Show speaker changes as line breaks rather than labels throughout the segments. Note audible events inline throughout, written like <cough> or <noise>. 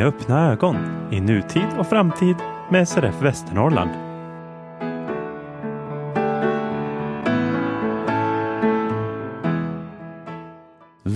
med öppna ögon i nutid och framtid med SRF Västernorrland.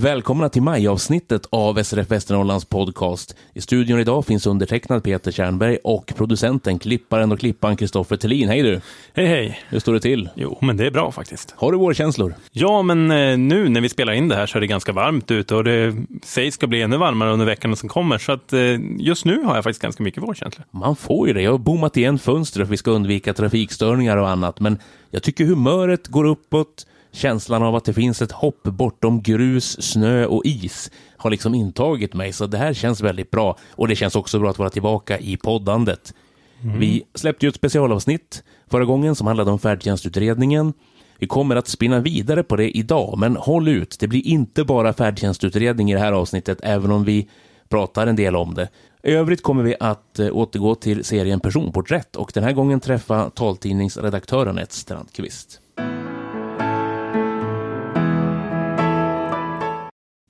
Välkomna till majavsnittet av SRF Västernorrlands podcast. I studion idag finns undertecknad Peter Tjernberg och producenten, klipparen och klippan Kristoffer Tellin. Hej du!
Hej hej!
Hur står det till?
Jo, men det är bra faktiskt.
Har du vårkänslor?
Ja, men eh, nu när vi spelar in det här så är det ganska varmt ute och det sägs ska bli ännu varmare under veckan som kommer. Så att eh, just nu har jag faktiskt ganska mycket vårkänslor.
Man får ju det. Jag har bommat igen fönstret för vi ska undvika trafikstörningar och annat, men jag tycker humöret går uppåt. Känslan av att det finns ett hopp bortom grus, snö och is har liksom intagit mig, så det här känns väldigt bra. Och det känns också bra att vara tillbaka i poddandet. Vi släppte ju ett specialavsnitt förra gången som handlade om färdtjänstutredningen. Vi kommer att spinna vidare på det idag, men håll ut. Det blir inte bara färdtjänstutredning i det här avsnittet, även om vi pratar en del om det. I övrigt kommer vi att eh, återgå till serien Personporträtt och den här gången träffa taltidningsredaktören Ed Strandqvist.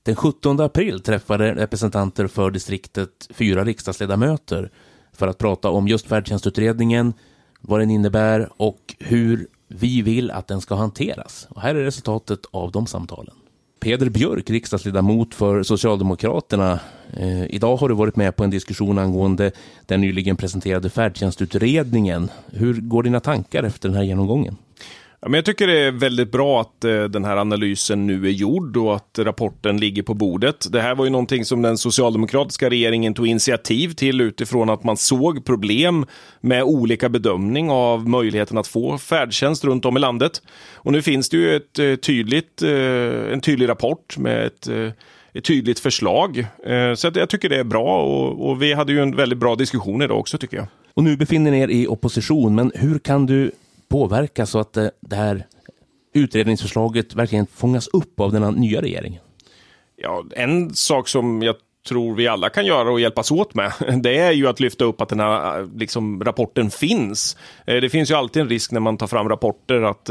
Den 17 april träffade representanter för distriktet fyra riksdagsledamöter för att prata om just färdtjänstutredningen, vad den innebär och hur vi vill att den ska hanteras. Och här är resultatet av de samtalen. Peder Björk, riksdagsledamot för Socialdemokraterna. Eh, idag har du varit med på en diskussion angående den nyligen presenterade färdtjänstutredningen. Hur går dina tankar efter den här genomgången?
Ja, men jag tycker det är väldigt bra att eh, den här analysen nu är gjord och att rapporten ligger på bordet. Det här var ju någonting som den socialdemokratiska regeringen tog initiativ till utifrån att man såg problem med olika bedömning av möjligheten att få färdtjänst runt om i landet. Och nu finns det ju ett, eh, tydligt, eh, en tydlig rapport med ett eh, ett tydligt förslag. Eh, så jag tycker det är bra och, och vi hade ju en väldigt bra diskussion idag också tycker jag.
Och nu befinner ni er i opposition, men hur kan du påverka så att eh, det här utredningsförslaget verkligen fångas upp av den nya regeringen?
Ja, en sak som jag tror vi alla kan göra och hjälpas åt med, <laughs> det är ju att lyfta upp att den här eh, liksom, rapporten finns. Eh, det finns ju alltid en risk när man tar fram rapporter att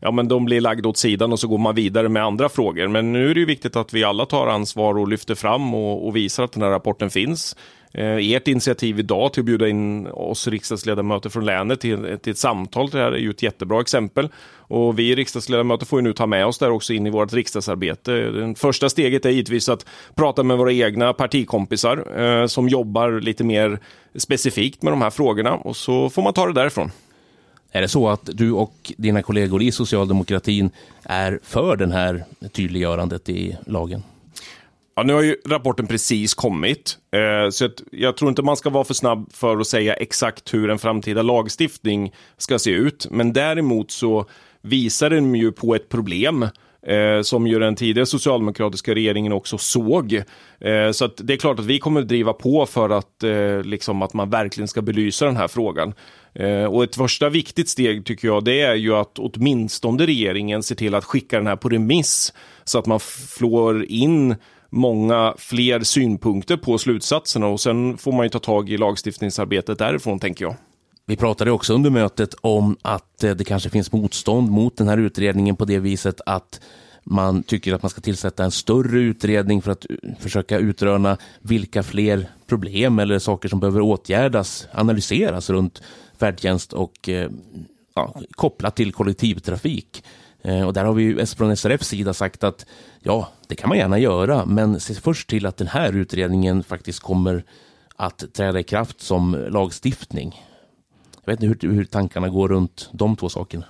ja, men de blir lagda åt sidan och så går man vidare med andra frågor. Men nu är det ju viktigt att vi alla tar ansvar och lyfter fram och, och visar att den här rapporten finns. Eh, ert initiativ idag till att bjuda in oss riksdagsledamöter från länet till, till ett samtal till det här är ju ett jättebra exempel. Och vi riksdagsledamöter får ju nu ta med oss det också in i vårt riksdagsarbete. Det första steget är givetvis att prata med våra egna partikompisar eh, som jobbar lite mer specifikt med de här frågorna och så får man ta det därifrån.
Är det så att du och dina kollegor i socialdemokratin är för den här tydliggörandet i lagen?
Ja, nu har ju rapporten precis kommit, eh, så att jag tror inte man ska vara för snabb för att säga exakt hur en framtida lagstiftning ska se ut. Men däremot så visar den ju på ett problem eh, som ju den tidigare socialdemokratiska regeringen också såg. Eh, så att det är klart att vi kommer att driva på för att, eh, liksom att man verkligen ska belysa den här frågan. Eh, och ett första viktigt steg tycker jag det är ju att åtminstone regeringen ser till att skicka den här på remiss så att man flår in många fler synpunkter på slutsatserna och sen får man ju ta tag i lagstiftningsarbetet därifrån tänker jag.
Vi pratade också under mötet om att eh, det kanske finns motstånd mot den här utredningen på det viset att man tycker att man ska tillsätta en större utredning för att eh, försöka utröna vilka fler problem eller saker som behöver åtgärdas, analyseras runt färdtjänst och eh, ja, kopplat till kollektivtrafik. Eh, och där har vi ju från SRFs sida sagt att ja, det kan man gärna göra, men se först till att den här utredningen faktiskt kommer att träda i kraft som lagstiftning. Jag vet inte hur, hur tankarna går runt de två sakerna.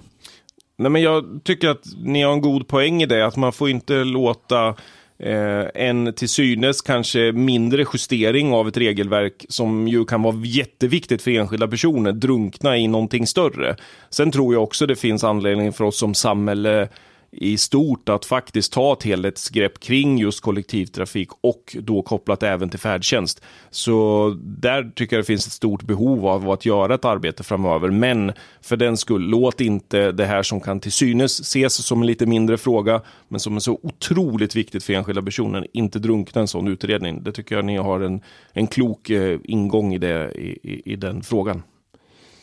Nej, men jag tycker att ni har en god poäng i det, att man får inte låta eh, Eh, en till synes kanske mindre justering av ett regelverk som ju kan vara jätteviktigt för enskilda personer drunkna i någonting större. Sen tror jag också det finns anledning för oss som samhälle i stort att faktiskt ta ett helhetsgrepp kring just kollektivtrafik och då kopplat även till färdtjänst. Så där tycker jag det finns ett stort behov av att göra ett arbete framöver. Men för den skull, låt inte det här som kan till synes ses som en lite mindre fråga, men som är så otroligt viktigt för enskilda personer, inte drunkna en sån utredning. Det tycker jag ni har en, en klok eh, ingång i, det, i, i, i den frågan.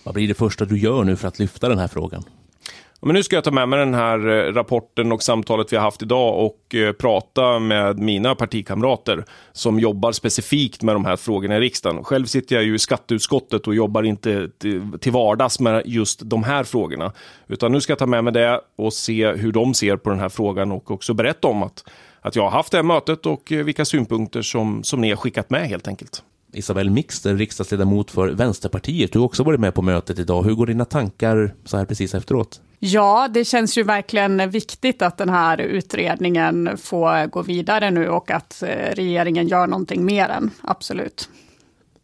Vad blir det första du gör nu för att lyfta den här frågan?
Men nu ska jag ta med mig den här eh, rapporten och samtalet vi har haft idag och eh, prata med mina partikamrater som jobbar specifikt med de här frågorna i riksdagen. Själv sitter jag ju i skatteutskottet och jobbar inte till vardags med just de här frågorna. Utan nu ska jag ta med mig det och se hur de ser på den här frågan och också berätta om att, att jag har haft det här mötet och eh, vilka synpunkter som, som ni har skickat med helt enkelt.
Isabel Mixter, riksdagsledamot för Vänsterpartiet. Du har också varit med på mötet idag. Hur går dina tankar så här precis efteråt?
Ja, det känns ju verkligen viktigt att den här utredningen får gå vidare nu och att eh, regeringen gör någonting mer än, absolut.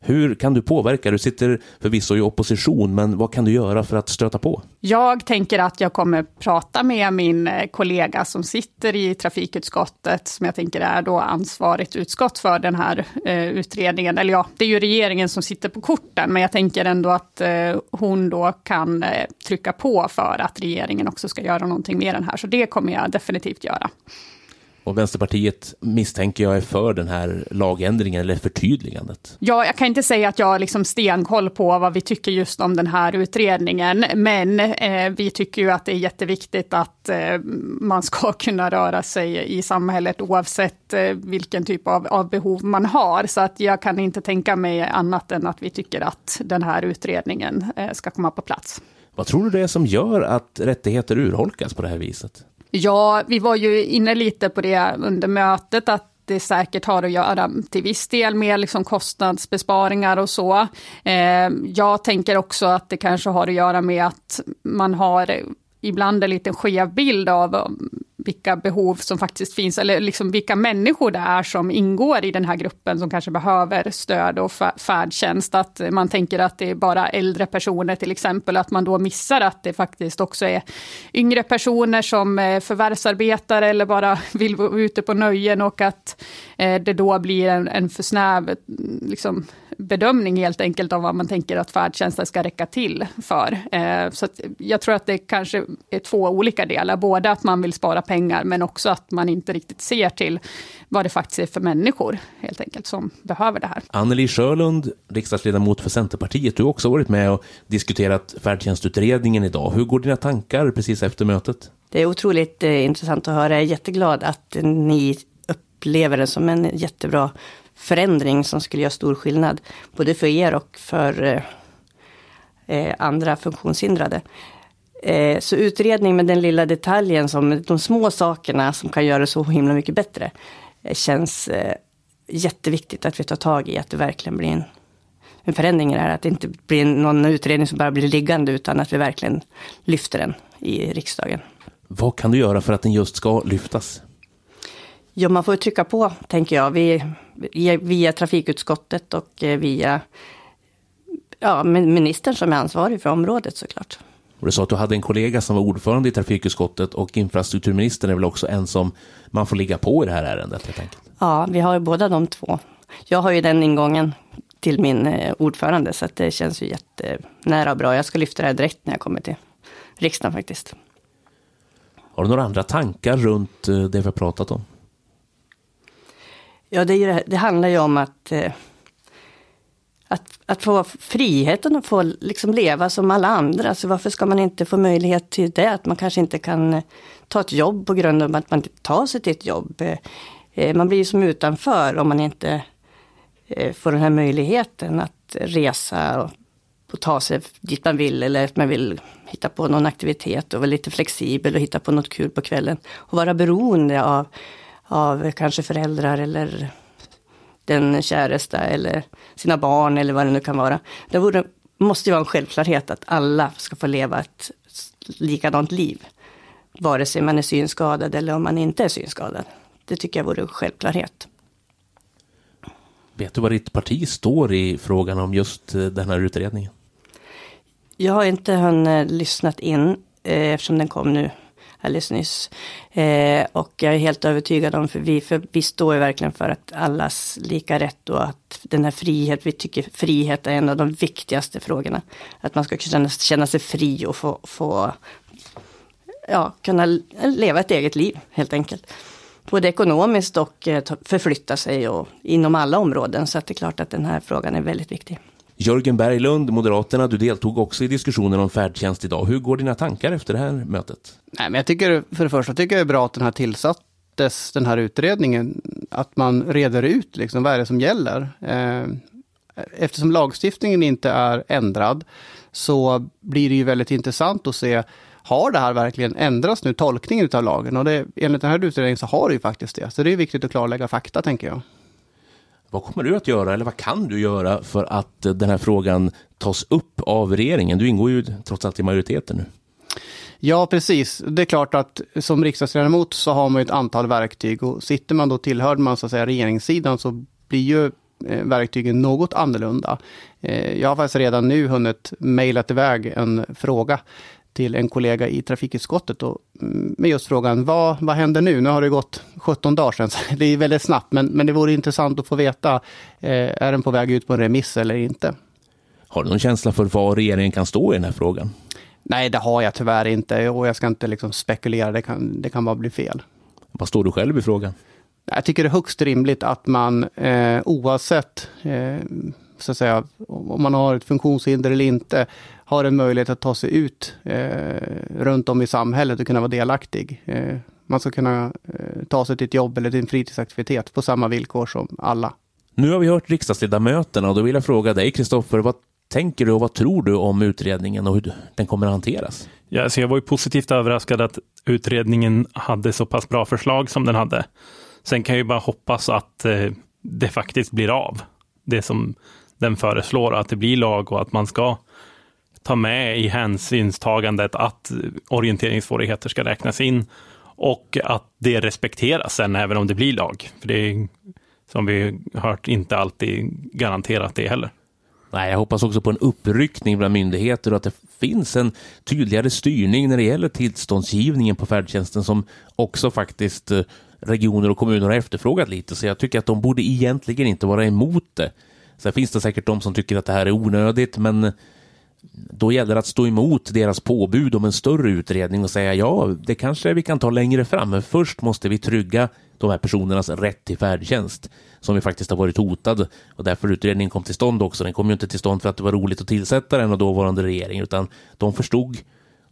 Hur kan du påverka? Du sitter förvisso i opposition, men vad kan du göra för att stöta på?
Jag tänker att jag kommer prata med min eh, kollega som sitter i trafikutskottet, som jag tänker är då ansvarigt utskott för den här eh, utredningen. Eller ja, det är ju regeringen som sitter på korten, men jag tänker ändå att eh, hon då kan eh, trycka på för att regeringen också ska göra någonting med den här. Så det kommer jag definitivt göra.
Och Vänsterpartiet misstänker jag är för den här lagändringen eller förtydligandet.
Ja, jag kan inte säga att jag har liksom stenkoll på vad vi tycker just om den här utredningen, men eh, vi tycker ju att det är jätteviktigt att eh, man ska <laughs> kunna röra sig i samhället oavsett eh, vilken typ av, av, behov man har. Så att jag kan inte tänka mig annat än att vi tycker att den här utredningen eh, ska komma på plats.
Vad tror du det är som gör att rättigheter urholkas på det här viset?
Ja, vi var ju inne lite på det under mötet, att det säkert har att göra till viss del med liksom kostnadsbesparingar och så. Eh, jag tänker också att det kanske har att göra med att man har ibland en lite skev bild av vilka behov som faktiskt finns, eller liksom vilka människor det är som ingår i den här gruppen som kanske behöver stöd och färdtjänst. Att man tänker att det är bara äldre personer till exempel, att man då missar att det faktiskt också är yngre personer som eh, förvärvsarbetar eller bara <laughs> vill vara ute på nöjen och att eh, det då blir en, en för snäv mm, liksom, bedömning helt enkelt av vad man tänker att färdtjänsten ska räcka till för. Eh, så jag tror att det kanske är två olika delar, både att man vill spara pengar, men också att man inte riktigt ser till vad det faktiskt är för människor helt enkelt som behöver det här.
Anneli Sjölund, riksdagsledamot för Centerpartiet, du har också varit med och diskuterat färdtjänstutredningen idag. Hur går dina tankar precis efter mötet?
Det är otroligt eh, intressant att höra. Jag är jätteglad att ni upplever det som en jättebra förändring som skulle göra stor skillnad. Både för er och för eh, eh, andra funktionshindrade. Eh, så utredning med den lilla detaljen, som de små sakerna som kan göra det så himla mycket bättre, eh, känns eh, jätteviktigt att vi tar tag i, att det verkligen blir en, en förändring i det här. Att det inte blir någon utredning som bara blir liggande, utan att vi verkligen lyfter den i riksdagen.
Vad kan du göra för att den just ska lyftas?
Ja, man får trycka på, tänker jag, vi, via trafikutskottet och eh, via ja, ministern som är ansvarig för området såklart.
Och du sa att du hade en kollega som var ordförande i trafikutskottet och infrastrukturministern är väl också en som man får ligga på i det här ärendet? Helt enkelt.
Ja, vi har ju båda de två. Jag har ju den ingången till min eh, ordförande så att det känns ju jättenära och bra. Jag ska lyfta det här direkt när jag kommer till riksdagen faktiskt.
Har du några andra tankar runt eh, det vi har pratat om?
Ja, det, ju, det handlar ju om att, eh, att, att få friheten att få liksom leva som alla andra. Alltså varför ska man inte få möjlighet till det? Att man kanske inte kan eh, ta ett jobb på grund av att man inte tar sig till ett jobb. Eh, eh, man blir ju som utanför om man inte eh, får den här möjligheten att resa och, och ta sig dit man vill eller att man vill hitta på någon aktivitet och vara lite flexibel och hitta på något kul på kvällen. Och vara beroende av av kanske föräldrar eller den käresta eller sina barn eller vad det nu kan vara. Det borde, måste ju vara en självklarhet att alla ska få leva ett likadant liv. Vare sig man är synskadad eller om man inte är synskadad. Det tycker jag vore en självklarhet.
Vet du vad ditt parti står i frågan om just eh, den här utredningen?
Jag har inte hunnit lyssnat in eh, eftersom den kom nu alldeles nyss. Eh, och jag är helt övertygad om, för vi, för vi står ju verkligen för att allas lika rätt och att den här frihet, vi tycker frihet är en av de viktigaste frågorna. Att man ska kunna känna sig fri och få, få ja, kunna leva ett eget liv helt enkelt. Både ekonomiskt och eh, förflytta sig och inom alla områden. Så att det är klart att den här frågan är väldigt viktig.
Jörgen Berglund, Moderaterna, du deltog också i diskussionen om färdtjänst idag. Hur går dina tankar efter det här mötet?
Nej, men jag tycker, för det första tycker jag det är bra att den här tillsattes, den här utredningen, att man reder ut liksom, vad är det som gäller. Eh, eftersom lagstiftningen inte är ändrad så blir det ju väldigt intressant att se har det här verkligen ändrats nu, tolkningen av lagen? Och det, enligt den här utredningen så har det ju faktiskt det. Så det är viktigt att klarlägga fakta, tänker jag.
Vad kommer du att göra, eller vad kan du göra för att eh, den här frågan tas upp av regeringen? Du ingår ju trots allt i majoriteten nu.
Ja, precis. Det är klart att som riksdagsledamot så har man ett antal verktyg och sitter man då tillhörd man så att säga regeringssidan så blir ju eh, verktygen något annorlunda. Eh, jag har faktiskt redan nu hunnit mejlat iväg en fråga till en kollega i trafikutskottet och mm, med just frågan vad, vad händer nu? Nu har det gått 17 dagar sedan, <laughs> det är väldigt snabbt, men, men det vore intressant att få veta, eh, är den på väg ut på en remiss eller inte?
Har du någon känsla för var regeringen kan stå i den här frågan?
Nej, det har jag tyvärr inte och jag ska inte liksom spekulera, det kan, det kan bara bli fel.
Vad står du själv i frågan?
Jag tycker det är högst rimligt att man eh, oavsett eh, så att säga, om man har ett funktionshinder eller inte, har en möjlighet att ta sig ut eh, runt om i samhället och kunna vara delaktig. Eh, man ska kunna eh, ta sig till ett jobb eller till en fritidsaktivitet på samma villkor som alla.
Nu har vi hört riksdagsledamöterna och då vill jag fråga dig Kristoffer, vad tänker du och vad tror du om utredningen och hur den kommer att hanteras?
Ja, så jag var ju positivt överraskad att utredningen hade så pass bra förslag som den hade. Sen kan jag ju bara hoppas att eh, det faktiskt blir av. Det som den föreslår, att det blir lag och att man ska ta med i hänsynstagandet att orienteringssvårigheter ska räknas in och att det respekteras sen även om det blir lag. För det är som vi hört inte alltid garanterat det heller.
Nej, jag hoppas också på en uppryckning bland myndigheter och att det finns en tydligare styrning när det gäller tillståndsgivningen på färdtjänsten som också faktiskt eh, regioner och kommuner har efterfrågat lite. Så jag tycker att de borde egentligen inte vara emot det. Sen finns det säkert de som tycker att det här är onödigt, men då gäller det att stå emot deras påbud om en större utredning och säga ja, det kanske vi kan ta längre fram, men först måste vi trygga de här personernas rätt till färdtjänst som ju faktiskt har varit hotad och därför utredningen kom till stånd också. Den kom ju inte till stånd för att det var roligt att tillsätta den och dåvarande regering, utan de förstod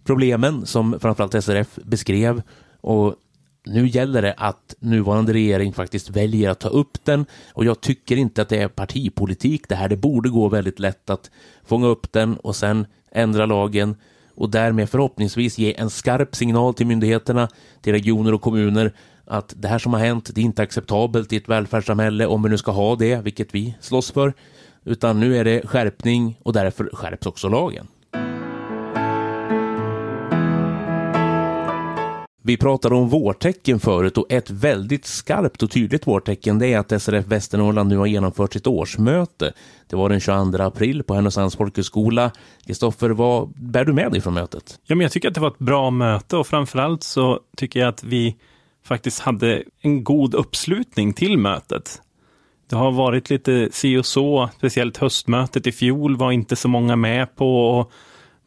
problemen som framförallt SRF beskrev och nu gäller det att nuvarande regering faktiskt väljer att ta upp den och jag tycker inte att det är partipolitik det här. Det borde gå väldigt lätt att fånga upp den och sen ändra lagen och därmed förhoppningsvis ge en skarp signal till myndigheterna, till regioner och kommuner att det här som har hänt, det är inte acceptabelt i ett välfärdssamhälle om vi nu ska ha det, vilket vi slåss för, utan nu är det skärpning och därför skärps också lagen. Vi pratade om vårtecken förut och ett väldigt skarpt och tydligt vårtecken det är att SRF Västernorrland nu har genomfört sitt årsmöte. Det var den 22 april på Härnösands folkhögskola. Kristoffer, vad bär du med dig från mötet?
Ja, men jag tycker att det var ett bra möte och framförallt så tycker jag att vi faktiskt hade en god uppslutning till mötet. Det har varit lite si och så, speciellt höstmötet i fjol var inte så många med på och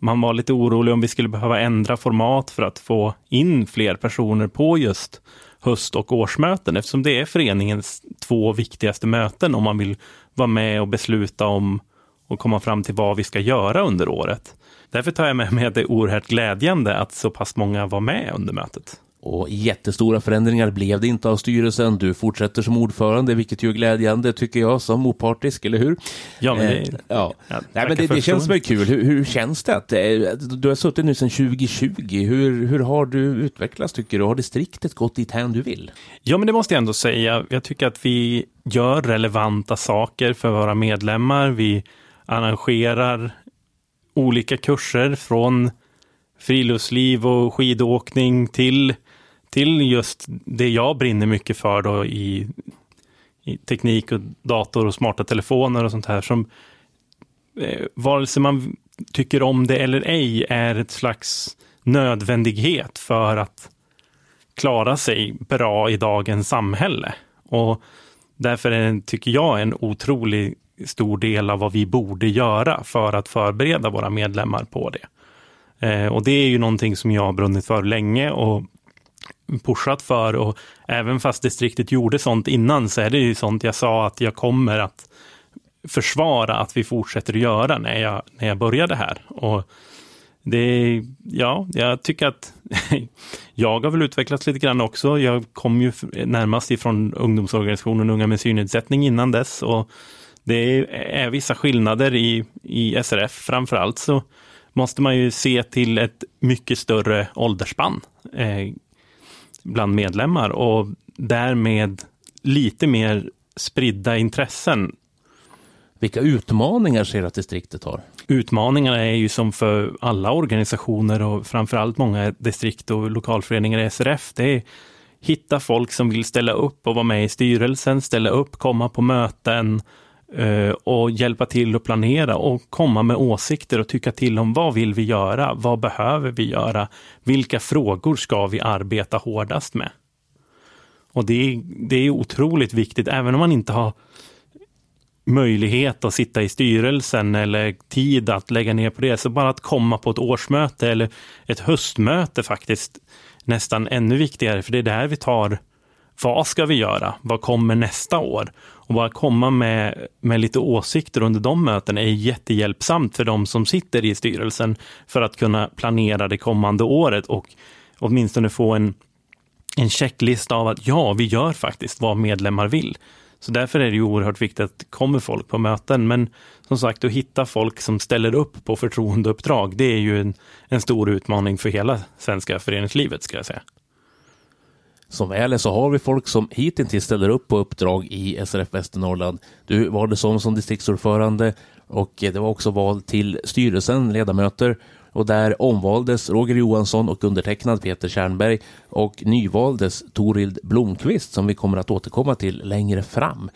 man var lite orolig om vi skulle behöva ändra format för att få in fler personer på just höst och årsmöten eftersom det är föreningens två viktigaste möten om man vill vara med och besluta om och komma fram till vad vi ska göra under året. Därför tar jag med mig att det är oerhört glädjande att så pass många var med under mötet.
Och jättestora förändringar blev det inte av styrelsen. Du fortsätter som ordförande, vilket ju är glädjande tycker jag som opartisk, eller hur?
Ja, men det, eh,
ja. ja Nej, men det, det känns väl kul. Hur, hur, känns det? Att, eh, du har suttit nu sedan 2020. Hur, hur har du utvecklats tycker du? Har distriktet gått dit hän du vill?
Ja, men det måste jag ändå säga. Jag tycker att vi gör relevanta saker för våra medlemmar. Vi arrangerar olika kurser från friluftsliv och skidåkning till till just det jag brinner mycket för då i, i teknik och dator och smarta telefoner och sånt här som eh, vare sig man tycker om det eller ej är ett slags nödvändighet för att klara sig bra i dagens samhälle. Och därför är, tycker jag en otrolig stor del av vad vi borde göra för att förbereda våra medlemmar på det. Eh, och det är ju någonting som jag har brunnit för länge och pushat för och även fast distriktet gjorde sånt innan så är det ju sånt jag sa att jag kommer att försvara att vi fortsätter att göra när jag, när jag började här. Och det, ja, jag tycker att <laughs> jag har väl utvecklats lite grann också. Jag kom ju närmast ifrån ungdomsorganisationen Unga med synnedsättning innan dess. Och det är vissa skillnader i, i SRF. Framförallt så måste man ju se till ett mycket större åldersspann eh, bland medlemmar och därmed lite mer spridda intressen.
Vilka utmaningar ser du att distriktet har?
Utmaningarna är ju som för alla organisationer och framförallt många distrikt och lokalföreningar i SRF. Det är hitta folk som vill ställa upp och vara med i styrelsen, ställa upp, komma på möten Eh, och hjälpa till att planera och komma med åsikter och tycka till om vad vill vi göra? Vad behöver vi göra? Vilka frågor ska vi arbeta hårdast med? Och det är, det är otroligt viktigt, även om man inte har möjlighet att sitta i styrelsen eller tid att lägga ner på det. Så bara att komma på ett årsmöte eller ett höstmöte faktiskt nästan ännu viktigare, för det är där vi tar vad ska vi göra? Vad kommer nästa år? Och bara komma med, med lite åsikter under de mötena är jättehjälpsamt för de som sitter i styrelsen för att kunna planera det kommande året och åtminstone få en, en checklista av att ja, vi gör faktiskt vad medlemmar vill. Så därför är det ju oerhört viktigt att det kommer folk på möten. Men som sagt, att hitta folk som ställer upp på förtroendeuppdrag, det är ju en, en stor utmaning för hela svenska föreningslivet, ska jag säga.
Som väl är så har vi folk som hittills ställer upp på uppdrag i SRF Västernorrland. Du valdes som, som distriktsordförande och det var också val till styrelsen, ledamöter och där omvaldes Roger Johansson och undertecknad Peter Kärnberg och nyvaldes Torild Blomqvist som vi kommer att återkomma till längre fram.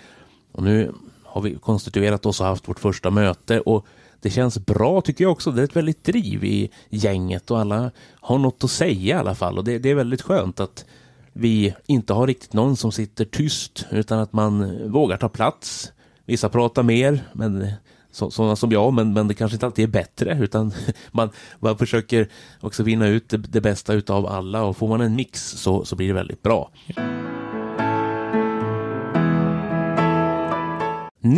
Och nu har vi konstituerat oss och haft vårt första möte och det känns bra tycker jag också. Det är ett väldigt driv i gänget och alla har något att säga i alla fall och det, det är väldigt skönt att vi inte har riktigt någon som sitter tyst utan att man vågar ta plats. Vissa pratar mer, men sådana som jag, men, men det kanske inte alltid är bättre, utan <laughs> man, man försöker också vinna ut det, det bästa utav alla och får man en mix så, så blir det väldigt bra.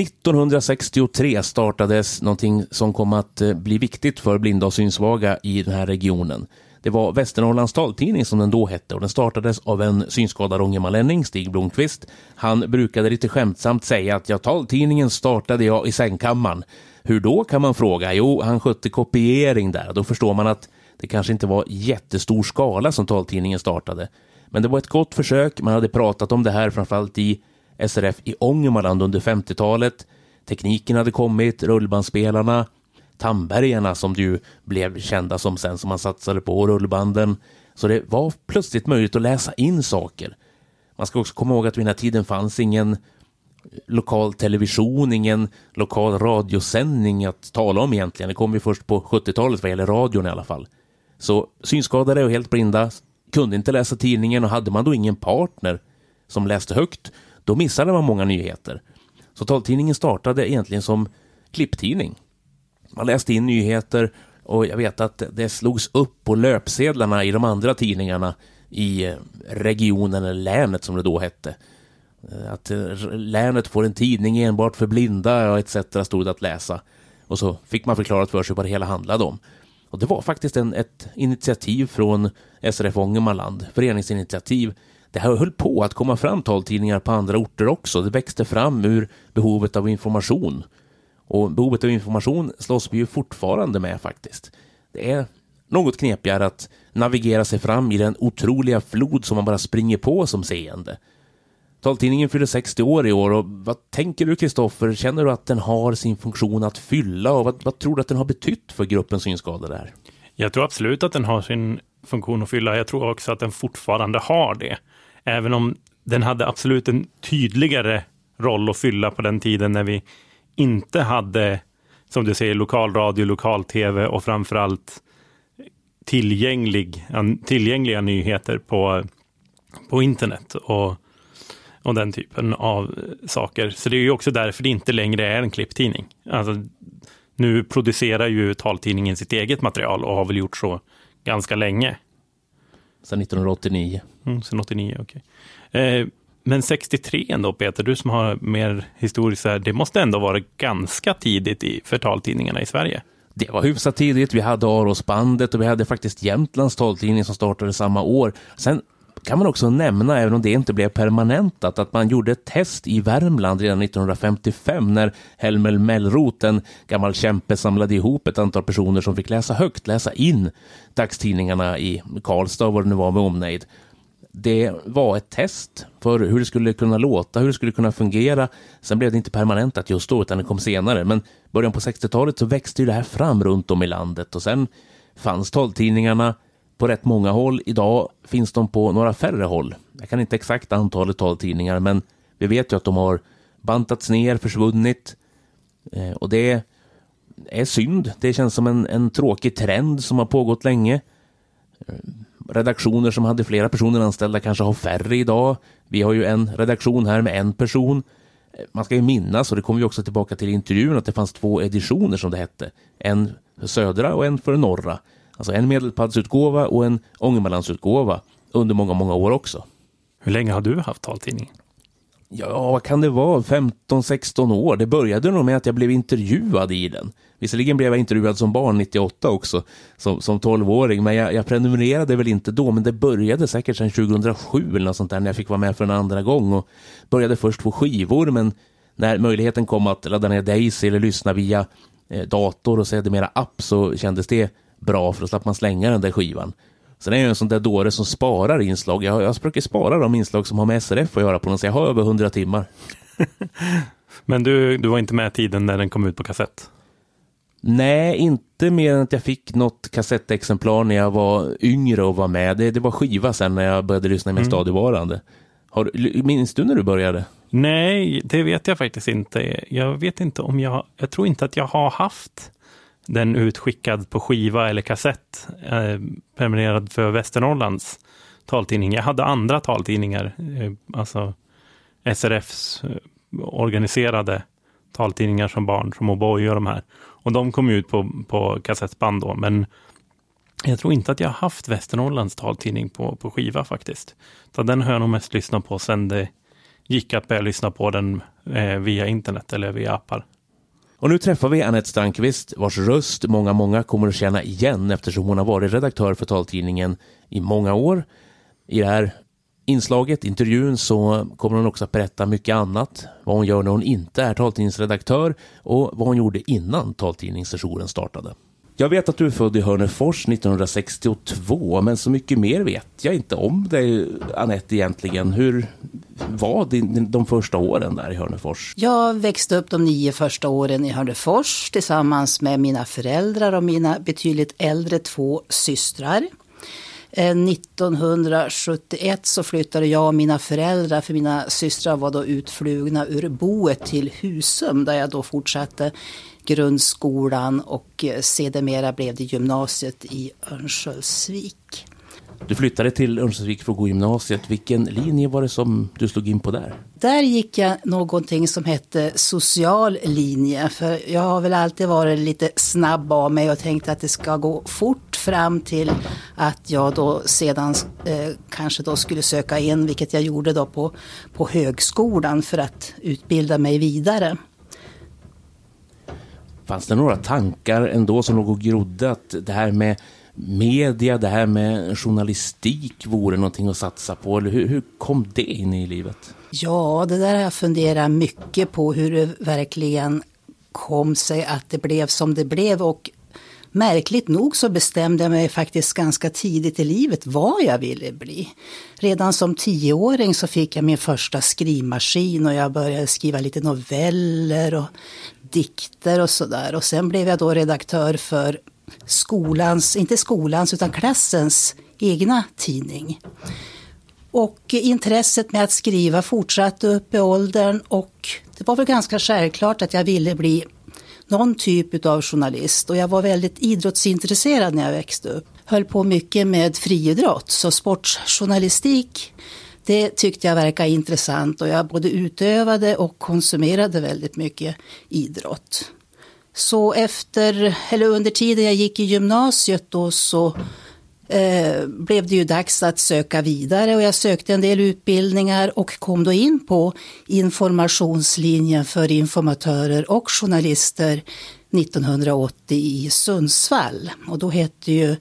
1963 startades någonting som kom att eh, bli viktigt för blinda och synsvaga i den här regionen. Det var Västernorrlands taltidning som den då hette och den startades av en synskadad ångermanlänning, Stig Blomqvist. Han brukade lite skämtsamt säga att ja, taltidningen startade jag i sängkammaren. Hur då kan man fråga? Jo, han skötte kopiering där. Då förstår man att det kanske inte var jättestor skala som taltidningen startade. Men det var ett gott försök. Man hade pratat om det här framförallt i SRF i Ångermanland under 50-talet. Tekniken hade kommit, rullbandspelarna, Tambergarna som ju blev kända som sen som man satsade på, rullbanden. Så det var plötsligt möjligt att läsa in saker. Man ska också komma ihåg att vid den här tiden fanns ingen lokal television, ingen lokal radiosändning att tala om egentligen. Det kom ju först på 70-talet vad gäller radion i alla fall. Så synskadade och helt blinda kunde inte läsa tidningen och hade man då ingen partner som läste högt, då missade man många nyheter. Så taltidningen startade egentligen som klipptidning. Man läste in nyheter och jag vet att det slogs upp på löpsedlarna i de andra tidningarna i eh, regionen eller länet som det då hette. Eh, att eh, länet får en tidning enbart för blinda och etc. stod det att läsa. Och så fick man förklarat för sig vad det hela handlade om. Och det var faktiskt en, ett initiativ från SRF Ångermanland, föreningsinitiativ. Det här höll på att komma fram taltidningar på andra orter också. Det växte fram ur behovet av information. Och behovet av information slåss vi ju fortfarande med faktiskt. Det är något knepigare att navigera sig fram i den otroliga flod som man bara springer på som seende. Taltidningen fyller 60 år i år och vad tänker du Kristoffer? Känner du att den har sin funktion att fylla och vad, vad tror du att den har betytt för gruppen synskadade där?
Jag tror absolut att den har sin funktion att fylla. Jag tror också att den fortfarande har det. Även om den hade absolut en tydligare roll att fylla på den tiden när vi inte hade, som du säger, lokalradio, lokal-tv och framförallt tillgänglig, tillgängliga nyheter på, på internet och, och den typen av saker. Så det är ju också därför det inte längre är en klipptidning. Alltså, nu producerar ju taltidningen sitt eget material och har väl gjort så ganska länge.
Sedan 1989.
Mm, sedan 89, okej. Okay. Eh, men 63 ändå Peter, du som har mer historiskt det måste ändå vara ganska tidigt i, för taltidningarna i Sverige.
Det var hyfsat tidigt. Vi hade Arosbandet och vi hade faktiskt Jämtlands taltidning som startade samma år. Sen kan man också nämna, även om det inte blev permanentat, att man gjorde ett test i Värmland redan 1955 när Helmer Mellroth, en gammal kämpe, samlade ihop ett antal personer som fick läsa högt, läsa in dagstidningarna i Karlstad vad det nu var med omnejd. Det var ett test för hur det skulle kunna låta, hur det skulle kunna fungera. Sen blev det inte permanentat just då, utan det kom senare. Men början på 60-talet så växte ju det här fram runt om i landet och sen fanns taltidningarna på rätt många håll. Idag finns de på några färre håll. Jag kan inte exakt antalet taltidningar, men vi vet ju att de har bantats ner, försvunnit. Eh, och det är synd. Det känns som en, en tråkig trend som har pågått länge. Eh, Redaktioner som hade flera personer anställda kanske har färre idag. Vi har ju en redaktion här med en person. Eh, man ska ju minnas, och det kommer vi också tillbaka till i intervjun, att det fanns två editioner som det hette. En för södra och en för norra. Alltså en medelpadsutgåva och en Ångermanlandsutgåva under många, många år också.
Hur länge har du haft taltidning?
Ja, vad kan det vara? 15-16 år. Det började nog med att jag blev intervjuad i den. Visserligen blev jag intervjuad som barn 98 också, som, som 12-åring, men jag, jag prenumererade väl inte då, men det började säkert sedan 2007 eller något sånt där när jag fick vara med för en andra gång och började först på skivor, men när möjligheten kom att ladda ner Daisy eller lyssna via eh, dator och sedermera app så kändes det bra för då slapp man slänga den där skivan. Sen är jag en sån där dåre som sparar inslag. Jag, jag försöker spara de inslag som har med SRF att göra på något, så jag har över 100 timmar. <laughs>
Men du, du var inte med tiden när den kom ut på kassett?
Nej, inte mer än att jag fick något kassettexemplar när jag var yngre och var med. Det, det var skiva sen när jag började lyssna med mm. stadigvarande. Har, minns du när du började?
Nej, det vet jag faktiskt inte. Jag vet inte om jag, jag tror inte att jag har haft den utskickad på skiva eller kassett, eh, prenumererad för Västernorrlands taltidning. Jag hade andra taltidningar, eh, alltså SRFs eh, organiserade taltidningar som barn, som O'boy och de här. Och de kom ut på, på kassettband då, men jag tror inte att jag har haft Västernorrlands taltidning på, på skiva faktiskt. Så den har jag nog mest lyssnat på sen det gick att börja lyssna på den eh, via internet eller via appar.
Och nu träffar vi Anette Stanqvist vars röst många, många kommer att känna igen eftersom hon har varit redaktör för taltidningen i många år. I det här inslaget, intervjun, så kommer hon också att berätta mycket annat. Vad hon gör när hon inte är taltidningsredaktör och vad hon gjorde innan taltidningssessionen startade. Jag vet att du är född i Hörnefors 1962, men så mycket mer vet jag inte om dig, Anette, egentligen. Hur var din, de första åren där i Hörnefors?
Jag växte upp de nio första åren i Hörnefors tillsammans med mina föräldrar och mina betydligt äldre två systrar. Eh, 1971 så flyttade jag och mina föräldrar, för mina systrar var då utflugna ur boet till Husum där jag då fortsatte grundskolan och eh, sedermera blev det gymnasiet i Örnsköldsvik.
Du flyttade till Örnsköldsvik för att gå gymnasiet. Vilken linje var det som du slog in på där?
Där gick jag någonting som hette social linje. För jag har väl alltid varit lite snabb av mig och tänkt att det ska gå fort fram till att jag då sedan eh, kanske då skulle söka in, vilket jag gjorde då på, på högskolan för att utbilda mig vidare.
Fanns det några tankar ändå som låg och grodde att det här med media, det här med journalistik vore någonting att satsa på? Eller hur, hur kom det in i livet?
Ja, det där har jag funderat mycket på hur det verkligen kom sig att det blev som det blev och märkligt nog så bestämde jag mig faktiskt ganska tidigt i livet vad jag ville bli. Redan som tioåring så fick jag min första skrivmaskin och jag började skriva lite noveller och dikter och sådär. Och sen blev jag då redaktör för skolans, inte skolans utan klassens egna tidning. Och intresset med att skriva fortsatte upp i åldern och det var väl ganska självklart att jag ville bli någon typ av journalist och jag var väldigt idrottsintresserad när jag växte upp. Höll på mycket med friidrott, så sportjournalistik det tyckte jag verkade intressant och jag både utövade och konsumerade väldigt mycket idrott. Så efter, eller under tiden jag gick i gymnasiet då så eh, blev det ju dags att söka vidare och jag sökte en del utbildningar och kom då in på informationslinjen för informatörer och journalister 1980 i Sundsvall. Och då hette ju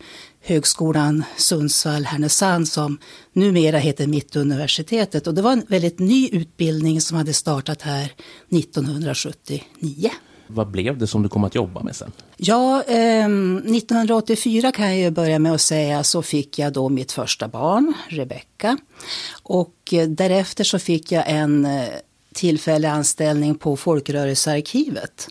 Högskolan Sundsvall-Härnösand som numera heter Mittuniversitetet. Och det var en väldigt ny utbildning som hade startat här 1979.
Vad blev det som du kom att jobba med sen?
Ja, eh, 1984 kan jag ju börja med att säga så fick jag då mitt första barn, Rebecka. Och eh, därefter så fick jag en eh, tillfällig anställning på Folkrörelsearkivet.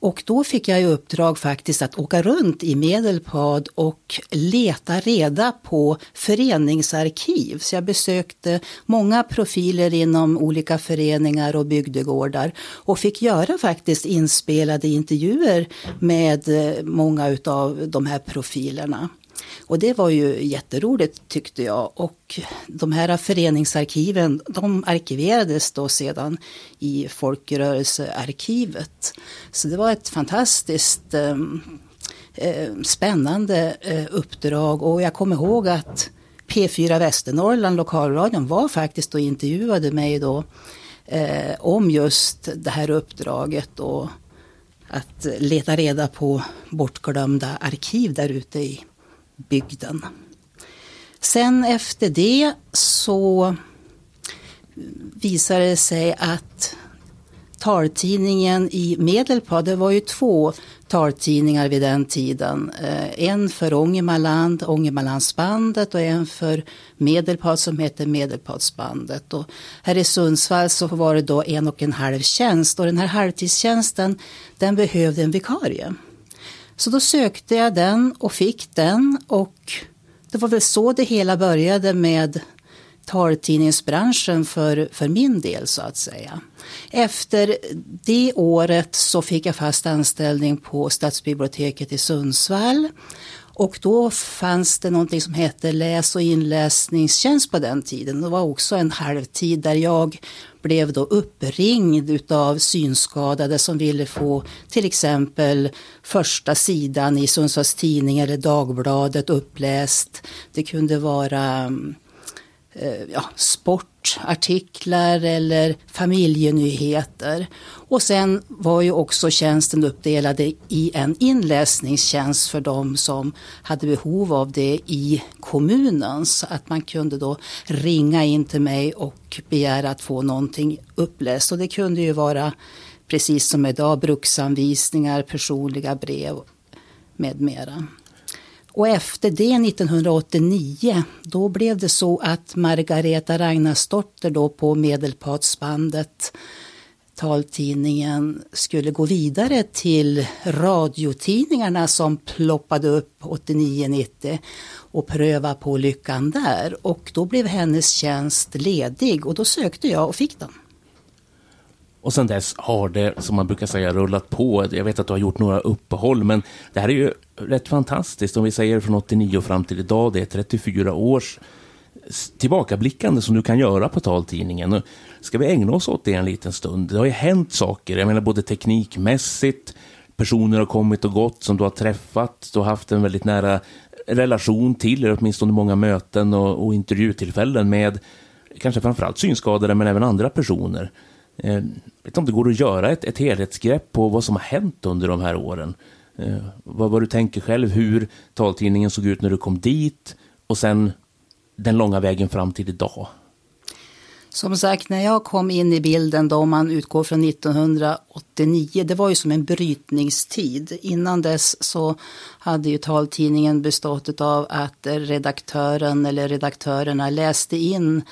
Och då fick jag i uppdrag faktiskt att åka runt i Medelpad och leta reda på föreningsarkiv. Så jag besökte många profiler inom olika föreningar och bygdegårdar och fick göra faktiskt inspelade intervjuer med eh, många av de här profilerna. Och det var ju jätteroligt tyckte jag. Och de här föreningsarkiven de arkiverades då sedan i Folkrörelsearkivet. Så det var ett fantastiskt ehm, eh, spännande eh, uppdrag och jag kommer ihåg att P4 Västernorrland, lokalradion, var faktiskt och intervjuade mig då eh, om just det här uppdraget och att leta reda på bortglömda arkiv där ute i bygden. Sen efter det så visade det sig att taltidningen i Medelpad, det var ju två taltidningar vid den tiden. Eh, en för Ångermanland, Ångermanlandsbandet och en för Medelpad som hette Medelpadsbandet. Och här i Sundsvall så var det då en och en halv tjänst och den här halvtidstjänsten den behövde en vikarie. Så då sökte jag den och fick den och det var väl så det hela började med taltidningsbranschen för, för min del så att säga. Efter det året så fick jag fast anställning på Stadsbiblioteket i Sundsvall. Och då fanns det någonting som hette läs och inläsningstjänst på den tiden. Det var också en halvtid där jag blev då uppringd av synskadade som ville få till exempel första sidan i Sundsvalls Tidning eller Dagbladet uppläst. Det kunde vara mm, Eh, ja, sportartiklar eller familjenyheter. Och sen var ju också tjänsten uppdelad i en inläsningstjänst för de som hade behov av det i kommunen. Så att man kunde då ringa in till mig och begära att få någonting uppläst. Och det kunde ju vara precis som idag bruksanvisningar, personliga brev med mera. Och efter det 1989 då blev det så att Margareta Ragnarsdotter då på Medelpadsbandet taltidningen skulle gå vidare till radiotidningarna som ploppade upp 89-90 och pröva på lyckan där. Och då blev hennes tjänst ledig och då sökte jag och fick den.
Och sen dess har det, som man brukar säga, rullat på. Jag vet att du har gjort några uppehåll, men det här är ju rätt fantastiskt. Om vi säger från 89 fram till idag, det är 34 års tillbakablickande som du kan göra på taltidningen. Ska vi ägna oss åt det en liten stund? Det har ju hänt saker, jag menar både teknikmässigt, personer har kommit och gått som du har träffat, du har haft en väldigt nära relation till, eller åtminstone många möten och, och intervjutillfällen med kanske framförallt synskadade men även andra personer. Jag vet inte om det går att göra ett, ett helhetsgrepp på vad som har hänt under de här åren. Eh, vad, vad du tänker själv, hur taltidningen såg ut när du kom dit och sen den långa vägen fram till idag.
Som sagt, när jag kom in i bilden då, om man utgår från 1989, det var ju som en brytningstid. Innan dess så hade ju taltidningen bestått av att redaktören eller redaktörerna läste in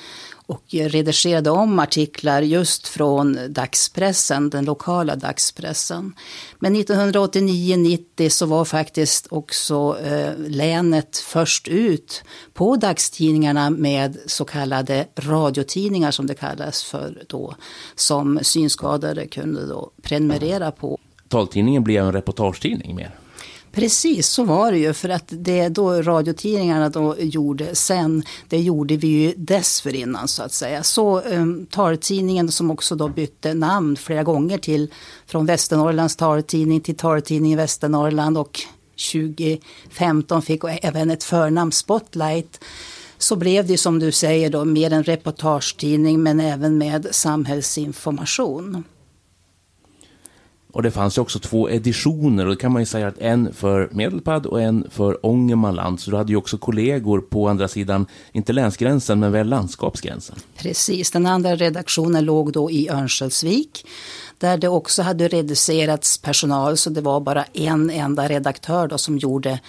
och redigerade om artiklar just från dagspressen, den lokala dagspressen. Men 1989-90 så var faktiskt också eh, länet först ut på dagstidningarna med så kallade radiotidningar som det kallas för då, som synskadade kunde då prenumerera på.
Taltidningen blev en reportagetidning mer?
Precis, så var det ju. För att det då radiotidningarna då gjorde sen, det gjorde vi ju dessförinnan så att säga. Så ehm, um, taltidningen som också då bytte namn flera gånger till från Västernorrlands taltidning till taltidning i Västernorrland och 2015 fick även ett förnamn Spotlight så blev det som du säger då mer en reportagetidning men även med samhällsinformation.
Och det fanns ju också två editioner och det kan man ju säga att en för Medelpad och en för Ångermanland. Så du hade ju också kollegor på andra sidan, inte länsgränsen men väl landskapsgränsen.
Precis, den andra redaktionen låg då i Örnsköldsvik där det också hade reducerats personal så det var bara en enda redaktör då som gjorde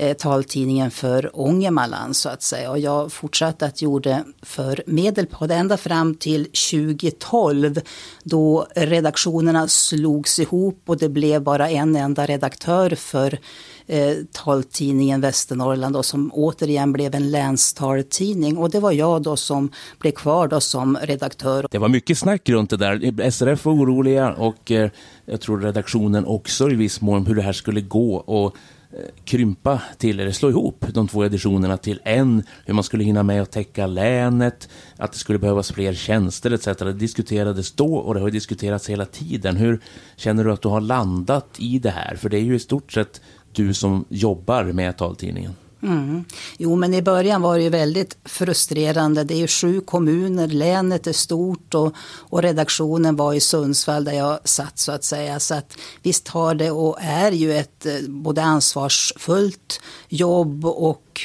eh, taltidningen för Ångermanland så att säga. Och jag fortsatte att gjorde för Medelpad ända fram till 2012 då redaktionerna slogs ihop och det blev bara en enda redaktör för eh, taltidningen Västernorrland och som återigen blev en länstaltidning. Och det var jag då som blev kvar då som redaktör.
Det var mycket snack runt det där. SRF var oroliga och eh, jag tror redaktionen också i viss mån hur det här skulle gå. Och Eh, krympa till, eller slå ihop de två editionerna till en, hur man skulle hinna med att täcka länet, att det skulle behövas fler tjänster etc. Det diskuterades då och det har diskuterats hela tiden. Hur känner du att du har landat i det här? För det är ju i stort sett du som jobbar med taltidningen.
Mm. Jo, men i början var det ju väldigt frustrerande. Det är ju sju kommuner, länet är stort och, och redaktionen var i Sundsvall där jag satt så att säga. Så att visst har det och är ju ett eh, både ansvarsfullt jobb och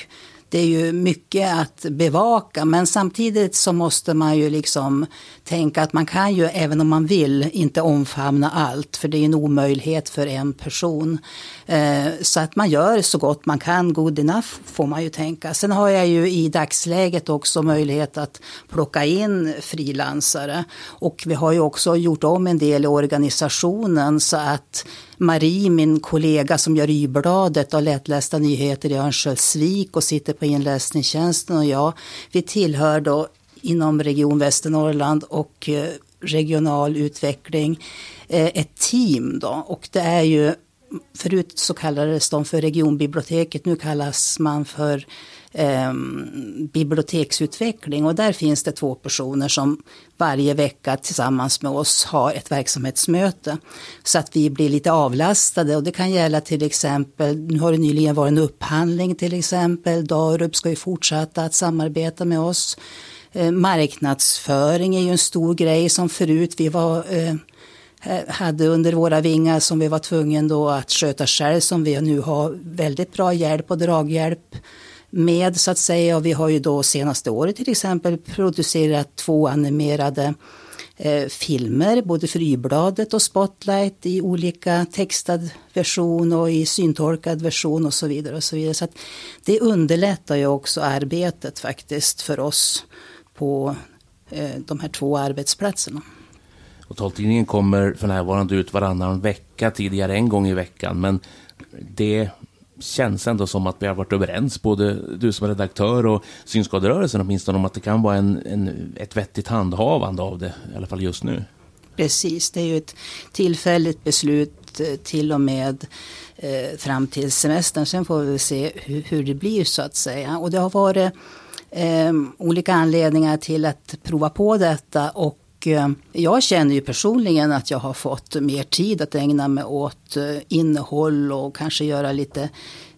det är ju mycket att bevaka men samtidigt så måste man ju liksom tänka att man kan ju även om man vill inte omfamna allt för det är en omöjlighet för en person. Eh, så att man gör så gott man kan, good enough får man ju tänka. Sen har jag ju i dagsläget också möjlighet att plocka in frilansare och vi har ju också gjort om en del i organisationen så att Marie, min kollega som gör Y-bladet och lättlästa nyheter i Örnsköldsvik och sitter på inläsningstjänsten och jag, vi tillhör då inom Region Västernorrland och eh, regional utveckling eh, ett team då. Och det är ju förut så kallades de för regionbiblioteket, nu kallas man för eh, biblioteksutveckling. Och där finns det två personer som varje vecka tillsammans med oss har ett verksamhetsmöte. Så att vi blir lite avlastade. Och det kan gälla till exempel, nu har det nyligen varit en upphandling till exempel, Darup ska ju fortsätta att samarbeta med oss. Eh, marknadsföring är ju en stor grej som förut vi var eh, eh hade under våra vingar som vi var tvungna då att sköta själv som vi nu har väldigt bra hjälp och draghjälp med så att säga. Och vi har ju då senaste året till exempel producerat två animerade eh, filmer, både för och Spotlight i olika textad version och i syntolkad version och så vidare. Och så vidare. Så det underlättar ju också arbetet faktiskt för oss på eh, de här två arbetsplatserna.
Och taltidningen kommer för närvarande ut varannan vecka, tidigare en gång i veckan. Men det känns ändå som att vi har varit överens, både du som redaktör och synskaderörelsen åtminstone, om att det kan vara en, en, ett vettigt handhavande av det, i alla fall just nu.
Precis, det är ju ett tillfälligt beslut eh, till och med eh, fram till semestern. Sen får vi se hur, hur, det blir så att säga. Och det har varit eh, olika anledningar till att prova på detta och Eh, jag känner ju personligen att jag har fått mer tid att ägna mig åt eh, innehåll och kanske göra lite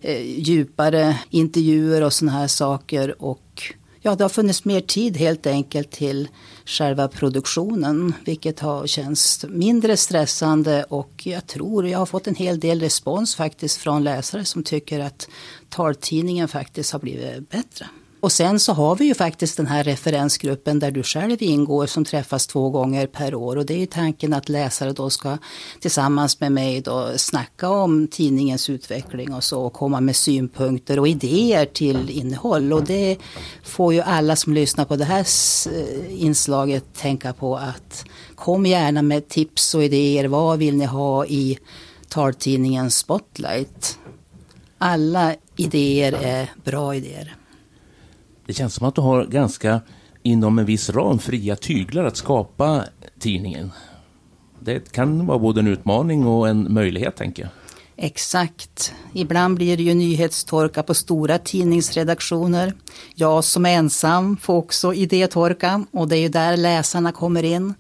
eh, djupare intervjuer och sådana här saker. Och ja, det har funnits mer tid helt enkelt till själva produktionen, vilket har känts mindre stressande och jag tror jag har fått en hel del respons faktiskt från läsare som tycker att taltidningen faktiskt har blivit bättre. Och sen så har vi ju faktiskt den här referensgruppen där du själv ingår som träffas två gånger per år. Och det är ju tanken att läsare då ska tillsammans med mig då snacka om tidningens utveckling och så och komma med synpunkter och idéer till innehåll. Och det får ju alla som lyssnar på det här eh, inslaget tänka på att kom gärna med tips och idéer. Vad vill ni ha i taltidningen Spotlight? Alla idéer är bra idéer.
Det känns som att du har ganska inom en viss ram fria tyglar att skapa tidningen. Det kan vara både en utmaning och en möjlighet, tänker jag.
Exakt. Ibland blir det ju nyhetstorka på stora tidningsredaktioner. Jag som är ensam får också idétorka och det är ju där läsarna kommer in.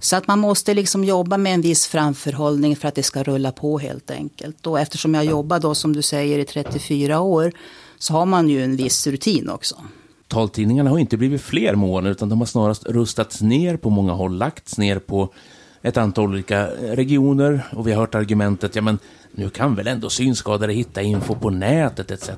Så att man måste liksom jobba med en viss framförhållning för att det ska rulla på helt enkelt. Och eftersom jag jobbar då som du säger i 34 år så har man ju en viss rutin också.
Taltidningarna har inte blivit fler med åren utan de har snarast rustats ner på många håll, lagts ner på ett antal olika eh, regioner och vi har hört argumentet, ja men nu kan väl ändå synskadade hitta info på nätet etc.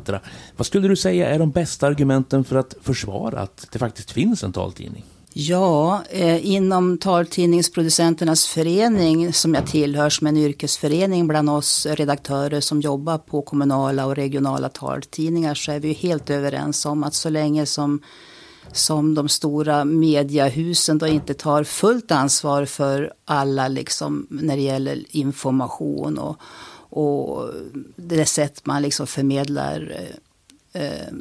Vad skulle du säga är de bästa argumenten för att försvara att det faktiskt finns en taltidning?
Ja, eh, inom taltidningsproducenternas förening som jag tillhör som en yrkesförening bland oss redaktörer som jobbar på kommunala och regionala taltidningar så är vi helt överens om att så länge som som de stora mediahusen då inte tar fullt ansvar för alla liksom när det gäller information och, och det sätt man liksom förmedlar eh, eh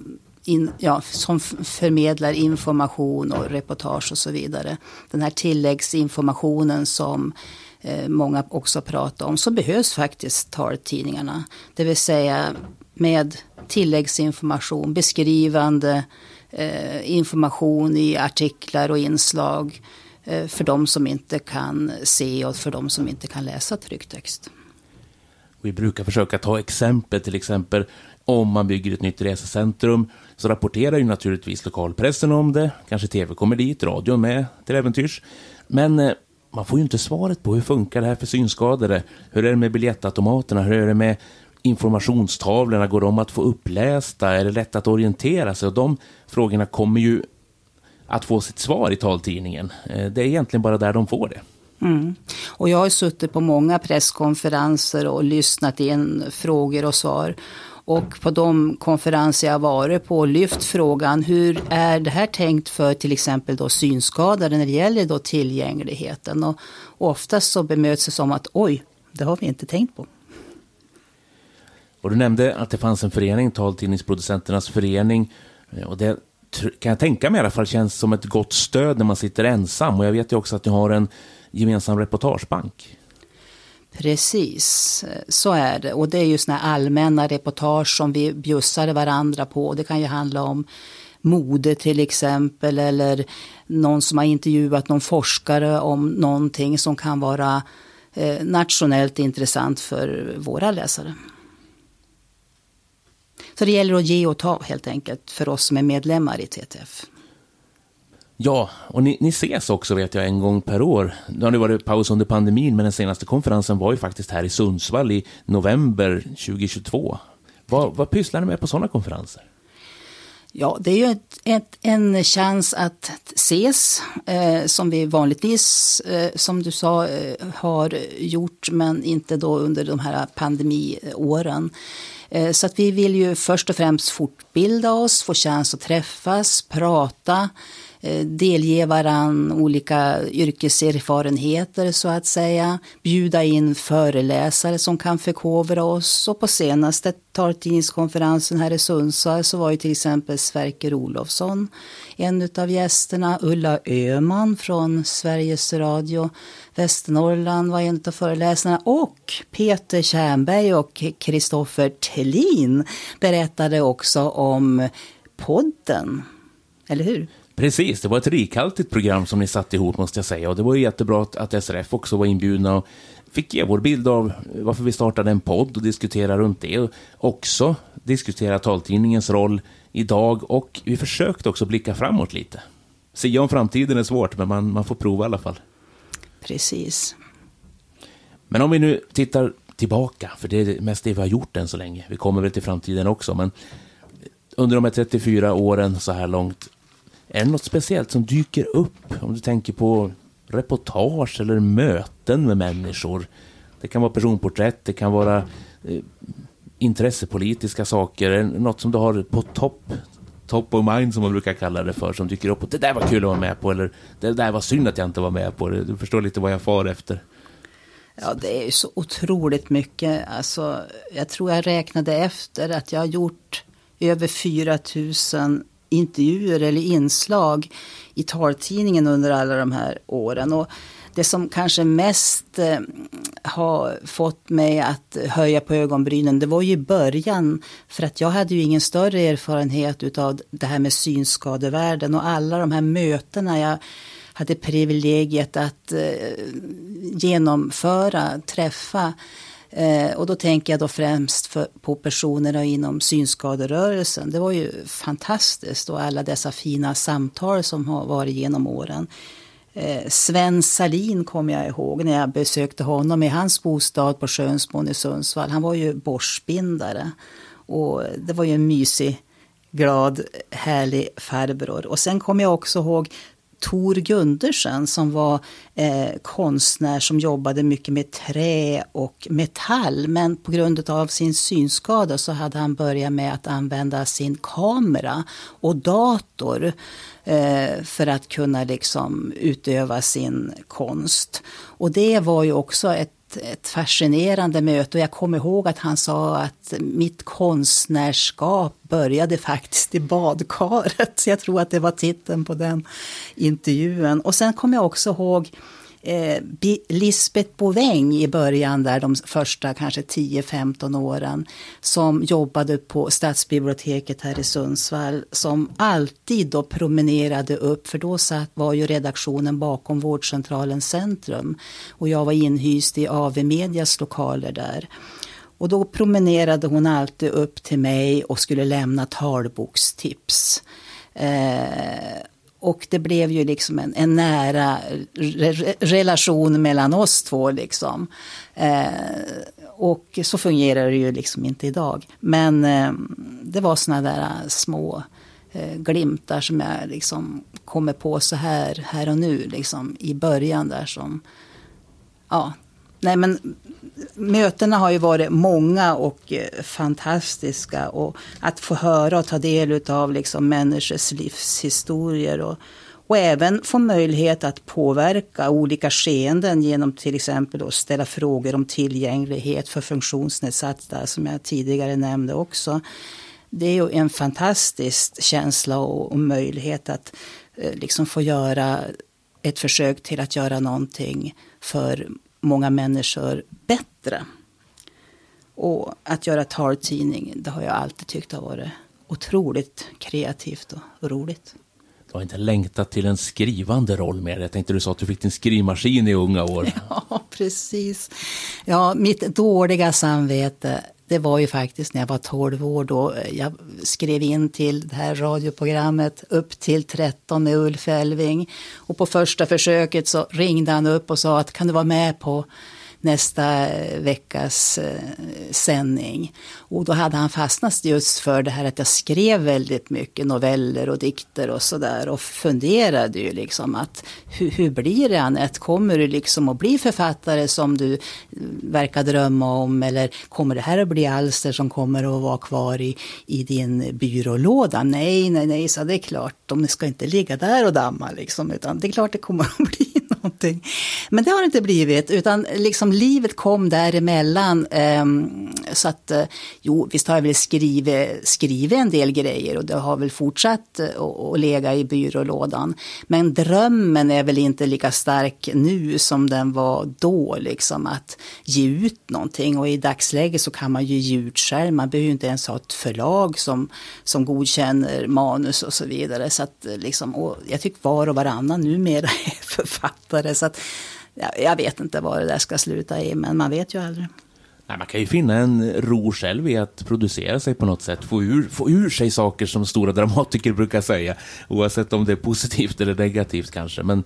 in, ja, som förmedlar information och reportage och så vidare. Den här tilläggsinformationen som eh, många också pratar om, så behövs faktiskt taltidningarna. Det vill säga med tilläggsinformation, beskrivande eh, information i artiklar och inslag eh, för de som inte kan se och för de som inte kan läsa trycktext.
Vi brukar försöka ta exempel, till exempel om man bygger ett nytt resecentrum så rapporterar ju naturligtvis lokalpressen om det, kanske tv kommer dit, radion med till äventyrs. Men eh, man får ju inte svaret på hur funkar det här för synskadade? Hur är det med biljettautomaterna? Hur är det med informationstavlorna? Går de att få upplästa? Är det lätt att orientera sig? Och de frågorna kommer ju att få sitt svar i taltidningen. Eh, det är egentligen bara där de får det.
Mm. Och jag har suttit på många presskonferenser och lyssnat in frågor och svar. Och på de konferenser jag varit på lyft frågan hur är det här tänkt för till exempel då synskadade när det gäller då tillgängligheten. Och oftast så bemöts det som att oj, det har vi inte tänkt på.
Och du nämnde att det fanns en förening, Taltidningsproducenternas förening. Och det kan jag tänka mig i alla fall känns som ett gott stöd när man sitter ensam. Och jag vet ju också att ni har en gemensam reportagebank.
Precis, så är det. Och det är ju sådana allmänna reportage som vi bjussar varandra på. Det kan ju handla om mode till exempel eller någon som har intervjuat någon forskare om någonting som kan vara eh, nationellt intressant för våra läsare. Så det gäller att ge och ta helt enkelt för oss som är medlemmar i TTF.
Ja, och ni, ni ses också vet jag en gång per år. Nu har det varit paus under pandemin, men den senaste konferensen var ju faktiskt här i Sundsvall i november 2022. Vad, vad pysslar ni med på sådana konferenser?
Ja, det är ju ett, ett, en chans att ses, eh, som vi vanligtvis, eh, som du sa, eh, har gjort, men inte då under de här pandemiåren. Eh, så att vi vill ju först och främst fortbilda oss, få chans att träffas, prata, Eh, delge varann olika yrkeserfarenheter så att säga. Bjuda in föreläsare som kan förkovra oss. Och på senaste taltidningskonferensen här i Sundsvall så var ju till exempel Sverker Olofsson en av gästerna. Ulla Öman från Sveriges Radio Västernorrland var en av föreläsarna. Och Peter Tjernberg och Kristoffer Tellin berättade också om podden. Eller hur?
Precis, det var ett rikhaltigt program som ni satte ihop måste jag säga. Och det var ju jättebra att SRF också var inbjudna och fick ge vår bild av varför vi startade en podd och diskutera runt det. Och också diskutera taltidningens roll idag och vi försökte också blicka framåt lite. Sia om framtiden är svårt, men man, man får prova i alla fall.
Precis.
Men om vi nu tittar tillbaka, för det är mest det vi har gjort än så länge. Vi kommer väl till framtiden också, men under de här 34 åren så här långt, är det något speciellt som dyker upp? Om du tänker på reportage eller möten med människor. Det kan vara personporträtt, det kan vara eh, intressepolitiska saker. Något som du har på topp top of mind som man brukar kalla det för som dyker upp och det där var kul att vara med på eller det där var synd att jag inte var med på det. Du förstår lite vad jag far efter.
Ja, det är ju så otroligt mycket. Alltså, jag tror jag räknade efter att jag har gjort över 4 000 intervjuer eller inslag i taltidningen under alla de här åren. Och det som kanske mest eh, har fått mig att höja på ögonbrynen, det var ju början. För att jag hade ju ingen större erfarenhet utav det här med synskadevärlden och alla de här mötena jag hade privilegiet att eh, genomföra, träffa Eh, och då tänker jag då främst för, på personerna inom synskaderörelsen. Det var ju fantastiskt och alla dessa fina samtal som har varit genom åren. Eh, Sven Salin kommer jag ihåg när jag besökte honom i hans bostad på Skönsbron i Sundsvall. Han var ju borstbindare. Och det var ju en mysig, glad, härlig farbror. Och sen kommer jag också ihåg Tor Gundersen som var eh, konstnär som jobbade mycket med trä och metall. Men på grund av sin synskada så hade han börjat med att använda sin kamera och dator eh, för att kunna liksom utöva sin konst. Och det var ju också ett ett fascinerande möte och jag kommer ihåg att han sa att mitt konstnärskap började faktiskt i badkaret. Så jag tror att det var titeln på den intervjun. Och sen kommer jag också ihåg eh, Lisbeth Boväng i början, där de första kanske 10-15 åren, som jobbade på Stadsbiblioteket här i Sundsvall, som alltid då promenerade upp, för då satt, var ju redaktionen bakom vårdcentralen Centrum och jag var inhyst i AV Medias lokaler där. Och då promenerade hon alltid upp till mig och skulle lämna talbokstips. Eh, och det blev ju liksom en, en nära re, relation mellan oss två. Liksom. Eh, och så fungerar det ju liksom inte idag. Men eh, det var såna där eh, små eh, glimtar som jag liksom kommer på så här, här och nu, liksom, i början där som... Ja, nej men mötena har ju varit många och eh, fantastiska. Och att få höra och ta del av liksom människors livshistorier. Och, och även få möjlighet att påverka olika skeenden genom till exempel att ställa frågor om tillgänglighet för funktionsnedsatta som jag tidigare nämnde också. Det är ju en fantastisk känsla och, och möjlighet att eh, liksom få göra ett försök till att göra någonting för många människor bättre. Och att göra taltidning, det har jag alltid tyckt har varit otroligt kreativt och roligt.
Du har inte längtat till en skrivande roll mer? Jag tänkte du sa att du fick din skrivmaskin i unga år. <laughs>
Ja, precis. Ja, mitt dåliga samvete det var ju faktiskt när jag var 12 år då eh, jag skrev in till det här radioprogrammet upp till 13 med Ulf Elving. Och på första försöket så ringde han upp och sa att kan du vara med på nästa eh, veckas eh, sändning. Och då hade han fastnat just för det här att jag skrev väldigt mycket noveller och dikter och sådär och funderade ju liksom att hur, hur blir det Anette? Kommer du liksom att bli författare som du eh, verkar drömma om eller kommer det här att bli alster som kommer att vara kvar i, i din byrålåda? Nej, nej, nej, så det är klart, de ska inte ligga där och damma liksom, utan det är klart det kommer <laughs> att bli någonting. Men det har det inte blivit, utan liksom Liksom livet kom däremellan. Eh, så att, eh, jo, visst har jag väl skrivit, skrivit en del grejer och det har väl fortsatt eh, att lägga i byrålådan. Men drömmen är väl inte lika stark nu som den var då, liksom att ge ut någonting. Och i dagsläget så kan man ju ge ut själv, man behöver ju inte ens ha ett förlag som, som godkänner manus och så vidare. Så att, eh, liksom, och jag tycker var och varannan numera <laughs> är författare. Så att, jag vet inte vad det där ska sluta i, men man vet ju aldrig.
Nej, man kan ju finna en ro själv i att producera sig på något sätt, få ur, få ur sig saker som stora dramatiker brukar säga, oavsett om det är positivt eller negativt kanske. Men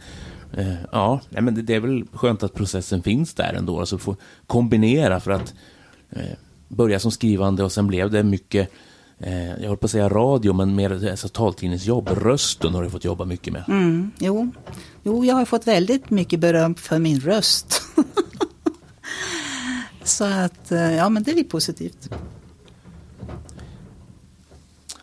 eh, ja, nej, men det, är väl skönt att processen finns där ändå, alltså få kombinera för att eh, börja som skrivande och sen blev det mycket eh, jag håller på att säga radio, men mer alltså, taltidningsjobb. Rösten har du fått jobba mycket med.
Mm, jo. Jo, jag har fått väldigt mycket beröm för min röst. <laughs> Så att, eh, ja men det är positivt.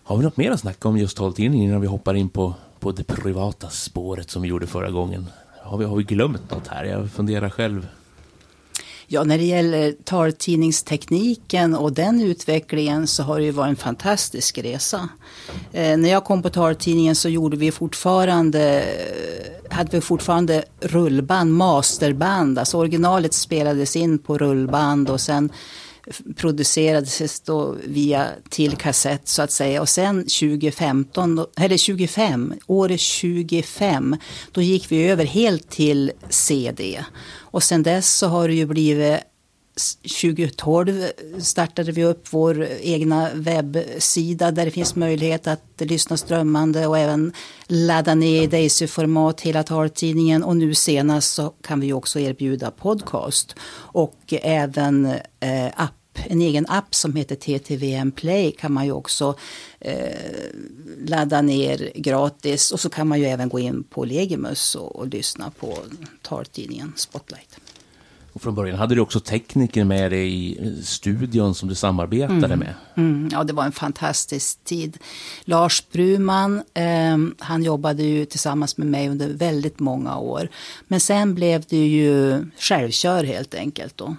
Har vi något mer att snacka om just taltidningen innan vi hoppar in på, på det privata spåret som vi gjorde förra gången? Har vi, har vi glömt något här? Jag funderar själv.
Ja, när det gäller taltidningstekniken och den utvecklingen så har det ju varit en fantastisk resa. Eh, när jag kom på taltidningen så gjorde vi fortfarande, hade vi fortfarande rullband, masterband. Alltså originalet spelades in på rullband och sen producerades då via till kassett så att säga. Och sen 2015, eller 25, året 25, då gick vi över helt till CD. Och sen dess så har det ju blivit 2012 startade vi upp vår egna webbsida där det finns möjlighet att lyssna strömmande och även ladda ner i Daisy-format hela taltidningen. Och nu senast så kan vi också erbjuda podcast och även eh, app en egen app som heter TTVM Play kan man ju också eh, ladda ner gratis. Och så kan man ju även gå in på Legimus och, och lyssna på taltidningen Spotlight.
Och från början hade du också tekniker med dig i studion som du samarbetade mm. med.
Mm, ja, det var en fantastisk tid. Lars Bruman, eh, han jobbade ju tillsammans med mig under väldigt många år. Men sen blev det ju självkör helt enkelt då.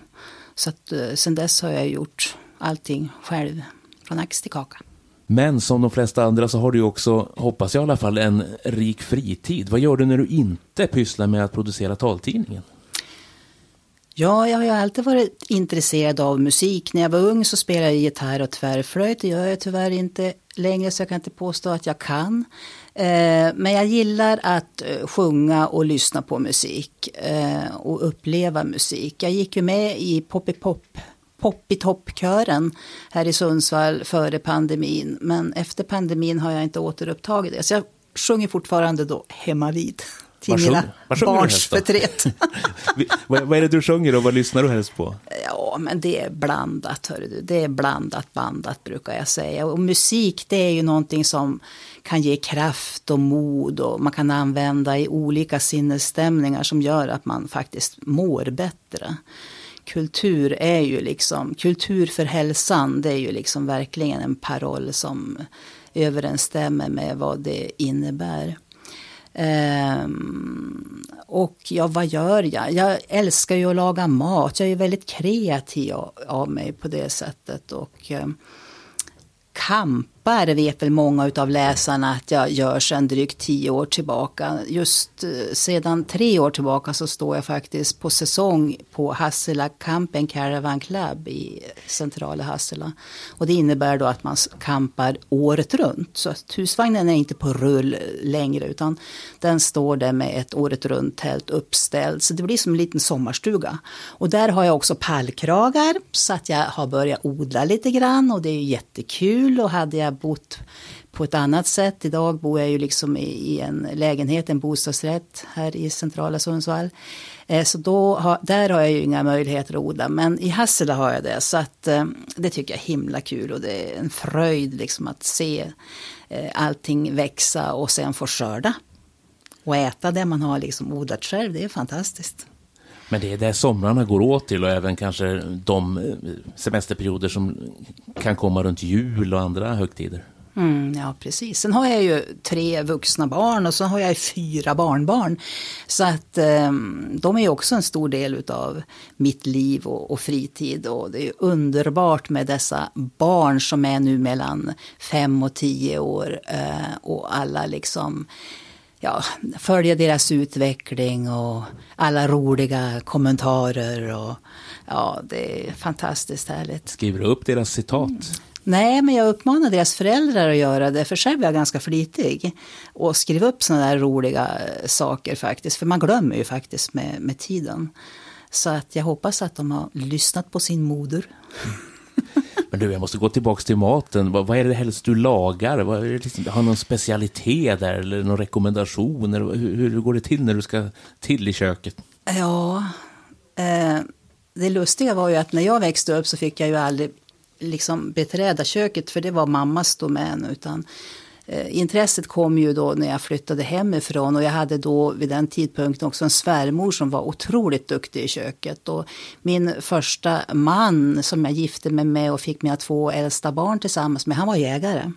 Så att eh, sen dess har jag gjort allting själv, från ax till kaka.
Men som de flesta andra så har du också, hoppas jag i alla fall, en rik fritid. Vad gör du när du inte pysslar med att producera taltidningen?
Ja, jag har ju alltid varit intresserad av musik. När jag var ung så spelade jag gitarr och tvärflöjt. Det gör jag tyvärr inte längre så jag kan inte påstå att jag kan. Eh, men jag gillar att eh, sjunga och lyssna på musik eh, och uppleva musik. Jag gick ju med i Poppy Pop Poppitoppkören här i Sundsvall före pandemin. Men efter pandemin har jag inte återupptagit det. Så jag sjunger fortfarande då hemma vid till mina barns förtret. <laughs>
vad, vad är det du sjunger och vad lyssnar du helst på?
Ja, men det är blandat, hör du. Det är blandat, bandat brukar jag säga. Och musik, det är ju någonting som kan ge kraft och mod och man kan använda i olika sinnesstämningar som gör att man faktiskt mår bättre. Kultur är ju liksom, kultur för hälsan, det är ju liksom verkligen en paroll som överensstämmer med vad det innebär. Um, och ja, vad gör jag? Jag älskar ju att laga mat. Jag är väldigt kreativ av mig på det sättet. Och um, kampar vet väl många av läsarna att jag gör sedan drygt tio år tillbaka. Just eh, sedan tre år tillbaka så står jag faktiskt på säsong på Hassela Campen Caravan Club i centrala Hassela. Och det innebär då att man kampar året runt. Så att husvagnen är inte på rull längre utan den står där med ett året runt tält uppställt. Så det blir som en liten sommarstuga. Och där har jag också pallkragar så att jag har börjat odla lite grann och det är ju jättekul. Och hade jag jag bott på ett annat sätt. Idag bor jag ju liksom i, en lägenhet, en bostadsrätt här i centrala Sundsvall. Eh, så då har, där har jag ju inga möjligheter att odla. Men i Hassela har jag det. Så att, eh, det tycker jag är himla kul. Och det är en fröjd liksom att se eh, allting växa och sen få skörda. Och äta det man har liksom odlat själv. Det är fantastiskt.
Men det är det somrarna går åt till och även kanske de eh, semesterperioder som kan komma runt jul och andra högtider.
Mm, ja, precis. Sen har jag ju tre vuxna barn och så har jag fyra barnbarn. Så att eh, de är ju också en stor del av mitt liv och, och, fritid. Och det är underbart med dessa barn som är nu mellan fem och tio år. Eh, och alla liksom ja, följa deras utveckling och alla roliga kommentarer. Och, ja, det är fantastiskt härligt.
Skriver du upp deras citat? Mm.
Nej, men jag uppmanar deras föräldrar att göra det, för själv är jag ganska flitig. Och skriva upp sådana där roliga saker faktiskt, för man glömmer ju faktiskt med, med tiden. Så att jag hoppas att de har lyssnat på sin moder.
Men du, jag måste gå tillbaka till maten. Vad, vad är det helst du lagar? Vad är det liksom, har någon specialitet där eller någon rekommendation? Hur, hur går det till när du ska till i köket?
Ja, eh, det lustiga var ju att när jag växte upp så fick jag ju aldrig liksom beträda köket för det var mammas domän. Utan Eh, intresset kom ju då när jag flyttade hemifrån och jag hade då vid den tidpunkten också en svärmor som var otroligt duktig i köket. Och min första man som jag gifte mig med och fick mina två äldsta barn tillsammans med, han var jägare.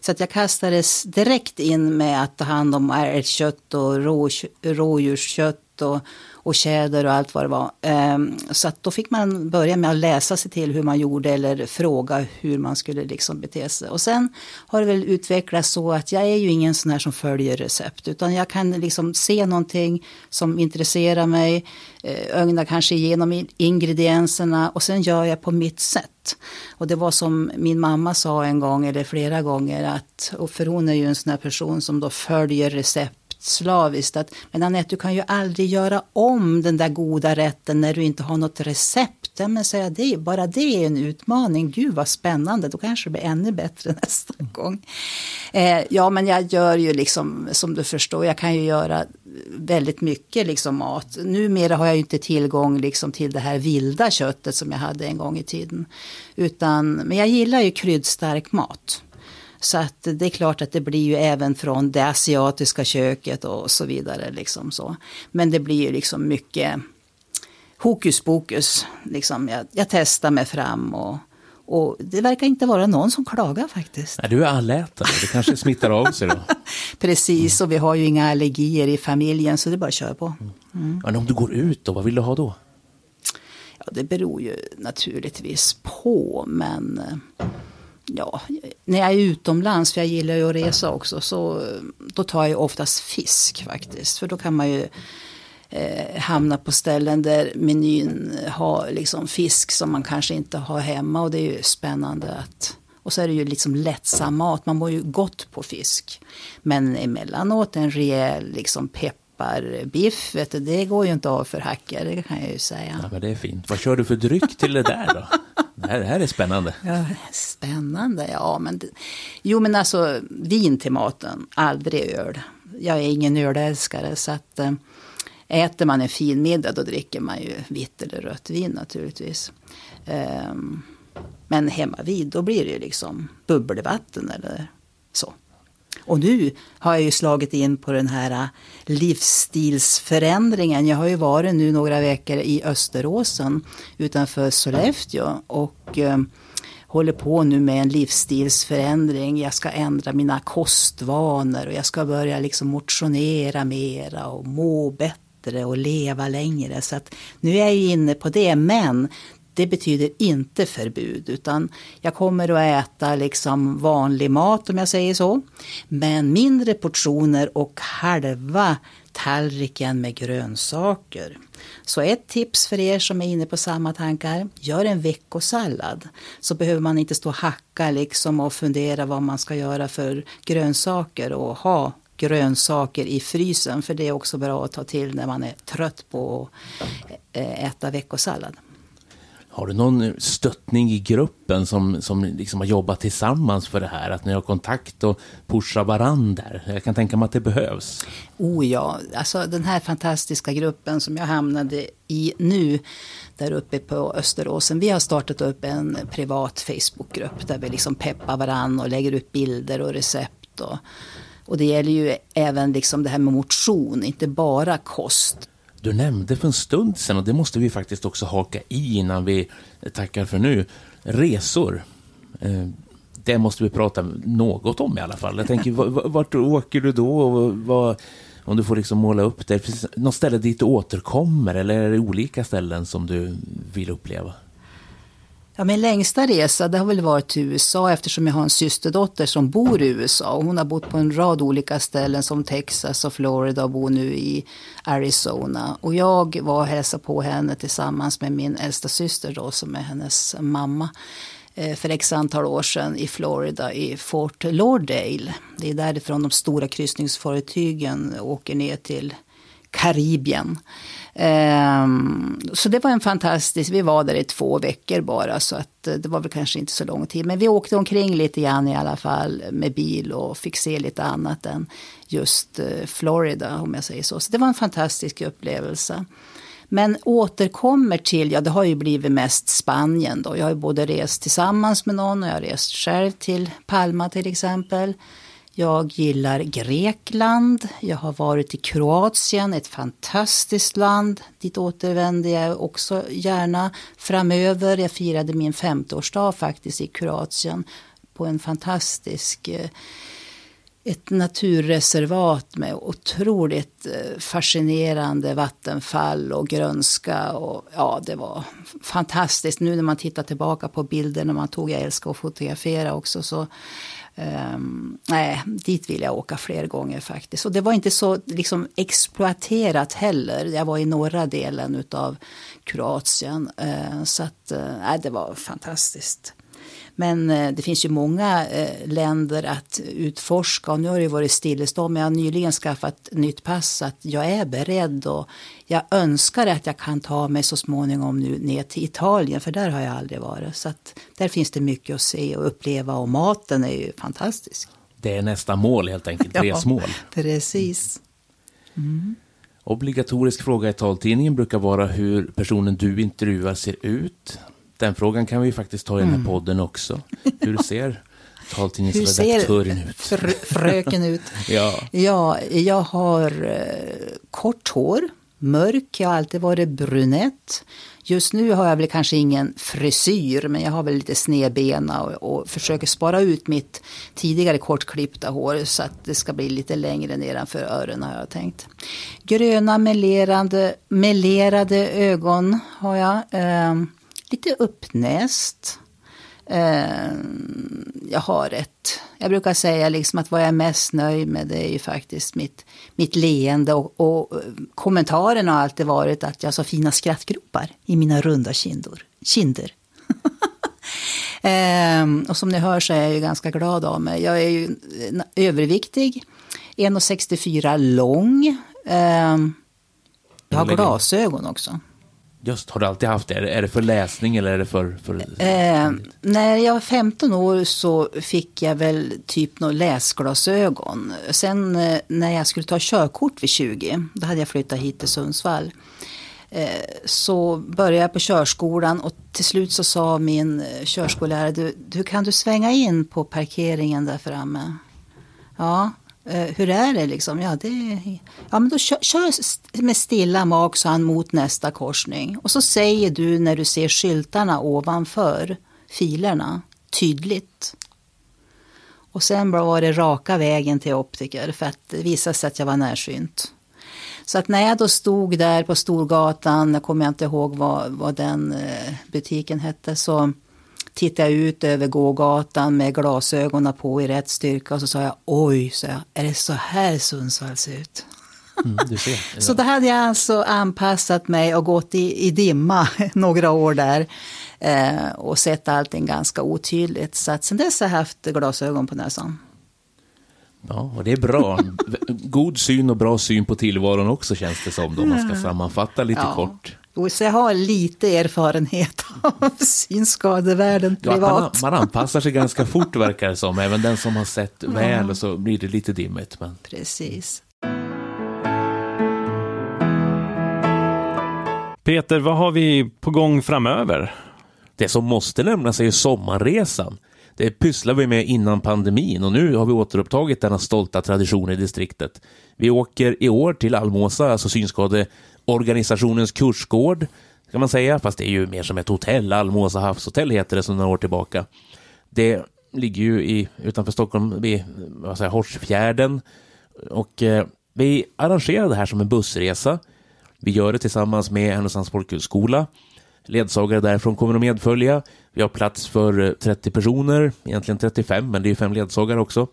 Så att jag kastades direkt in med att ta hand om älgkött och rå, rådjurskött och, och tjäder och allt vad det var. Ehm, så att då fick man börja med att läsa sig till hur man gjorde eller fråga hur man skulle liksom bete sig. Och sen har det väl utvecklats så att jag är ju ingen sån här som följer recept utan jag kan liksom se någonting som intresserar mig, eh, ögna kanske igenom ingredienserna och sen gör jag på mitt sätt. Och det var som min mamma sa en gång eller flera gånger att, och för hon är ju en sån här person som då följer recept slaviskt att men Anette, du kan ju aldrig göra om den där goda rätten när du inte har något recept. Ja, men säga det, bara det är en utmaning. Gud vad spännande, då kanske det blir ännu bättre <laughs> nästa gång. Eh, ja, men jag gör ju liksom som du förstår, jag kan ju göra väldigt mycket liksom mat. Numera har jag ju inte tillgång liksom till det här vilda köttet som jag hade en gång i tiden. Utan, men jag gillar ju kryddstark mat. Så att det är klart att det blir ju även från det asiatiska köket och så vidare. Liksom så. Men det blir ju liksom mycket hokus pokus. Liksom jag, jag testar mig fram och, och det verkar inte vara någon som klagar faktiskt.
Nej, du är allätare, det kanske smittar av sig då. <laughs>
Precis, och vi har ju inga allergier i familjen så det är bara att köra på.
Mm. Men om du går ut då, vad vill du ha då?
Ja, det beror ju naturligtvis på, men ja, när jag är utomlands, för jag gillar ju att resa också, så då tar jag oftast fisk faktiskt. För då kan man ju eh, hamna på ställen där menyn har liksom fisk som man kanske inte har hemma och det är ju spännande att och så är det ju liksom lättsam mat, man mår ju gott på fisk. Men emellanåt en rejäl liksom pepparbiff, vet du, det går ju inte av för hackor, det kan jag ju säga.
Ja, men det är fint. Vad kör du för dryck till det där då? Det här, det här är spännande.
Ja, spännande, ja men... Jo men alltså vin till maten, aldrig öl. Jag är ingen ölälskare så att eh, äter man en fin middag då dricker man ju vitt eller rött vin naturligtvis. Ehm, men hemma vid då blir det ju liksom bubbelvatten eller så. Och nu har jag ju slagit in på den här äh, livsstilsförändringen. Jag har ju varit nu några veckor i Österåsen utanför Sollefteå och eh, håller på nu med en livsstilsförändring. Jag ska ändra mina kostvanor och jag ska börja liksom motionera mera och må bättre och leva längre. Så att nu är jag ju inne på det. Men det betyder inte förbud utan jag kommer att äta liksom vanlig mat om jag säger så. Men mindre portioner och halva tallriken med grönsaker. Så ett tips för er som är inne på samma tankar. Gör en veckosallad. Så behöver man inte stå och hacka liksom och fundera vad man ska göra för grönsaker och ha grönsaker i frysen. För det är också bra att ta till när man är trött på att eh, äta veckosallad.
Har du någon stöttning i gruppen som, som liksom har jobbat tillsammans för det här? Att ni har kontakt och pushar varandra? Jag kan tänka mig att det behövs.
Oh ja, alltså den här fantastiska gruppen som jag hamnade i nu där uppe på Österåsen. Vi har startat upp en privat Facebookgrupp där vi liksom peppar varandra och lägger ut bilder och recept. Och, och det gäller ju även liksom det här med motion, inte bara kost.
Du nämnde för en stund sedan, och det måste vi faktiskt också haka i innan vi tackar för nu, resor. Eh, det måste vi prata något om i alla fall. Jag tänker, vart åker du då? Och vad, om du får liksom måla upp det. Finns det något ställe dit du återkommer eller är det olika ställen som du vill uppleva?
Ja, min längsta resa det har väl varit till USA eftersom jag har en systerdotter som bor i USA. Och hon har bott på en rad olika ställen som Texas och Florida och bor nu i Arizona. Och jag var och hälsade på henne tillsammans med min äldsta syster då som är hennes mamma eh, för x antal år sedan i Florida i Fort Lauderdale. Det är därifrån de stora kryssningsfartygen åker ner till Karibien. Um, så det var en fantastisk, vi var där i två veckor bara så att eh, det var väl kanske inte så lång tid. Men vi åkte omkring lite grann i alla fall med bil och fick se lite annat än just eh, Florida om jag säger så. Så det var en fantastisk upplevelse. Men återkommer till, ja det har ju blivit mest Spanien då. Jag har ju både rest tillsammans med någon och jag har rest själv till Palma till exempel. Jag gillar Grekland. Jag har varit i Kroatien, ett fantastiskt land. Dit återvänder jag också gärna framöver. Jag firade min 50-årsdag faktiskt i Kroatien på en fantastisk eh, ett naturreservat med otroligt eh, fascinerande vattenfall och grönska. Och, ja, det var fantastiskt. Nu när man tittar tillbaka på bilderna man tog, jag älskar att fotografera också, så Um, nej, dit vill jag åka fler gånger faktiskt. Och det var inte så liksom, exploaterat heller. Jag var i norra delen av Kroatien. Uh, så att, uh, det var fantastiskt. Men eh, det finns ju många eh, länder att utforska och nu har det varit stillestånd. Men jag har nyligen skaffat nytt pass så att jag är beredd och jag önskar att jag kan ta mig så småningom nu ner till Italien för där har jag aldrig varit. Så att där finns det mycket att se och uppleva och maten är ju fantastisk.
Det är nästa mål helt enkelt, <laughs> resmål. ja,
precis.
Mm. Obligatorisk fråga i taltidningen brukar vara hur personen du intervjuar ser ut. Den frågan kan vi faktiskt ta i den här mm. podden också. Hur ser taltidningsredaktören ut?
Fr fröken ut? <laughs>
ja.
ja, jag har eh, kort hår, mörk, jag har alltid varit brunett. Just nu har jag väl kanske ingen frisyr, men jag har väl lite snedbena och, och försöker spara ut mitt tidigare kortklippta hår så att det ska bli lite längre nedanför öronen har jag tänkt. Gröna melerade, melerade ögon har jag. Eh, lite uppnäst. Eh, jag har ett, jag brukar säga liksom att vad jag är mest nöjd med det är ju faktiskt mitt, mitt leende och, och kommentaren har alltid varit att jag har så fina skrattgropar i mina runda kindor, kinder. <laughs> eh, och som ni hör så är jag ju ganska glad av mig. Jag är ju överviktig, 1,64 lång. Eh, jag har glasögon också.
Just, har du alltid haft det? Är det för läsning eller är det för... för...
Eh, när jag var 15 år så fick jag väl typ några läsglasögon. Sen eh, när jag skulle ta körkort vid 20, då hade jag flyttat hit till Sundsvall. Eh, så började jag på körskolan och till slut så sa min eh, körskollärare, du, du kan du svänga in på parkeringen där framme? Ja, Eh, hur är det liksom? Ja, det, ja men då kör, kör med stilla mag så han mot nästa korsning. Och så säger du när du ser skyltarna ovanför filerna tydligt. Och sen var det raka vägen till optiker för att det visade sig att jag var närsynt. Så att när jag då stod där på Storgatan, jag kommer inte ihåg vad, vad den eh, butiken hette, så tittade jag ut över gågatan med glasögonen på i rätt styrka och så sa jag oj, så jag, är det så här Sundsvall ser ut?
Mm, ser, <laughs>
så då hade jag alltså anpassat mig och gått i, i dimma <laughs> några år där eh, och sett allting ganska otydligt. Så att sen dess har jag haft glasögon på näsan.
Ja, och det är bra. <laughs> God syn och bra syn på tillvaron också känns det som, då man ska sammanfatta lite ja. kort.
Så jag har lite erfarenhet <laughs> av synskadevärlden privat.
Ja, man, man, anpassar sig ganska fort verkar det som. Även den som har sett väl och så blir det lite dimmigt. Men...
Precis.
Peter, vad har vi på gång framöver?
Det som måste nämnas är ju sommarresan. Det pysslar vi med innan pandemin och nu har vi återupptagit denna stolta tradition i distriktet. Vi åker i år till Almåsa, alltså Organisationens kursgård, kan man säga, fast det är ju mer som ett hotell. Almåsa havshotell heter det sedan några år tillbaka. Det ligger ju i, utanför Stockholm vid vad säger, Horsfjärden och eh, vi arrangerar det här som en bussresa. Vi gör det tillsammans med Härnösands folkhögskola. Ledsagare därifrån kommer att medfölja. Vi har plats för eh, 30 personer, egentligen 35, men det är fem ledsagare också.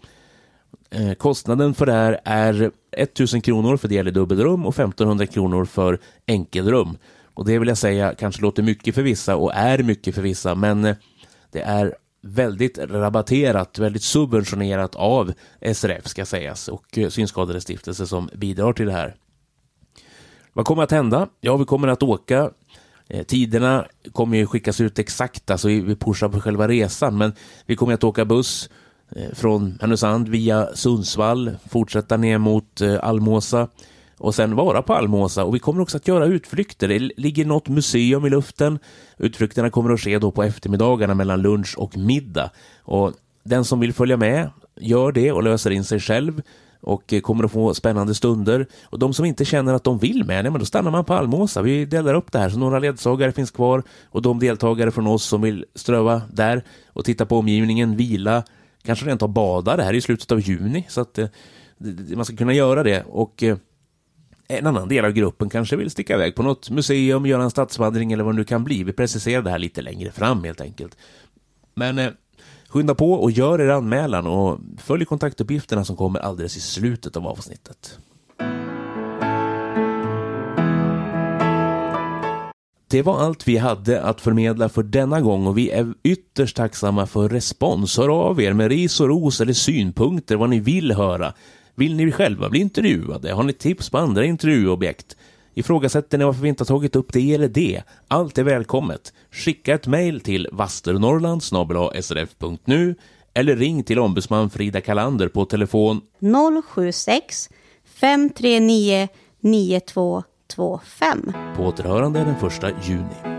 Eh, kostnaden för det här är 1000 kronor för del i dubbelrum och 1500 kronor för enkelrum. Och det vill jag säga kanske låter mycket för vissa och är mycket för vissa, men eh, det är väldigt rabatterat, väldigt subventionerat av SRF ska sägas och eh, Synskadades stiftelse som bidrar till det här. Vad kommer att hända? Ja, vi kommer att åka tiderna kommer ju skickas ut exakt, alltså vi pushar på själva resan, men vi kommer att åka buss Eh, från Härnösand via Sundsvall, fortsätta ner mot eh, Almåsa och sen vara på Almåsa. Och vi kommer också att göra utflykter. Det ligger något museum i luften. Utflykterna kommer att ske då på eftermiddagarna mellan lunch och middag. Och den som vill följa med gör det och löser in sig själv och eh, kommer att få spännande stunder. Och de som inte känner att de vill med, nej, men då stannar man på Almåsa. Vi delar upp det här så några ledsagare finns kvar och de deltagare från oss som vill ströva där och titta på omgivningen, vila, kanske rent av bada. Det här är i slutet av juni så att eh, man ska kunna göra det. Och eh, en annan del av gruppen kanske vill sticka iväg på något museum, göra en stadsvandring eller vad det nu kan bli. Vi preciserar det här lite längre fram helt enkelt. Men eh, skynda på och gör er anmälan och följ kontaktuppgifterna som kommer alldeles i slutet av avsnittet. Det var allt vi hade att förmedla för denna gång och vi är ytterst tacksamma för respons. Hör av er med ris och ros eller synpunkter vad ni vill höra. Vill ni själva bli intervjuade? Har ni tips på andra intervjuobjekt? Ifrågasätter ni varför vi inte har tagit upp det eller det? Allt är välkommet. Skicka ett mejl till vasternorrland.srf.nu eller ring till ombudsman Frida Kalander på telefon
076 539 92 125.
på återhörande den 1 juni.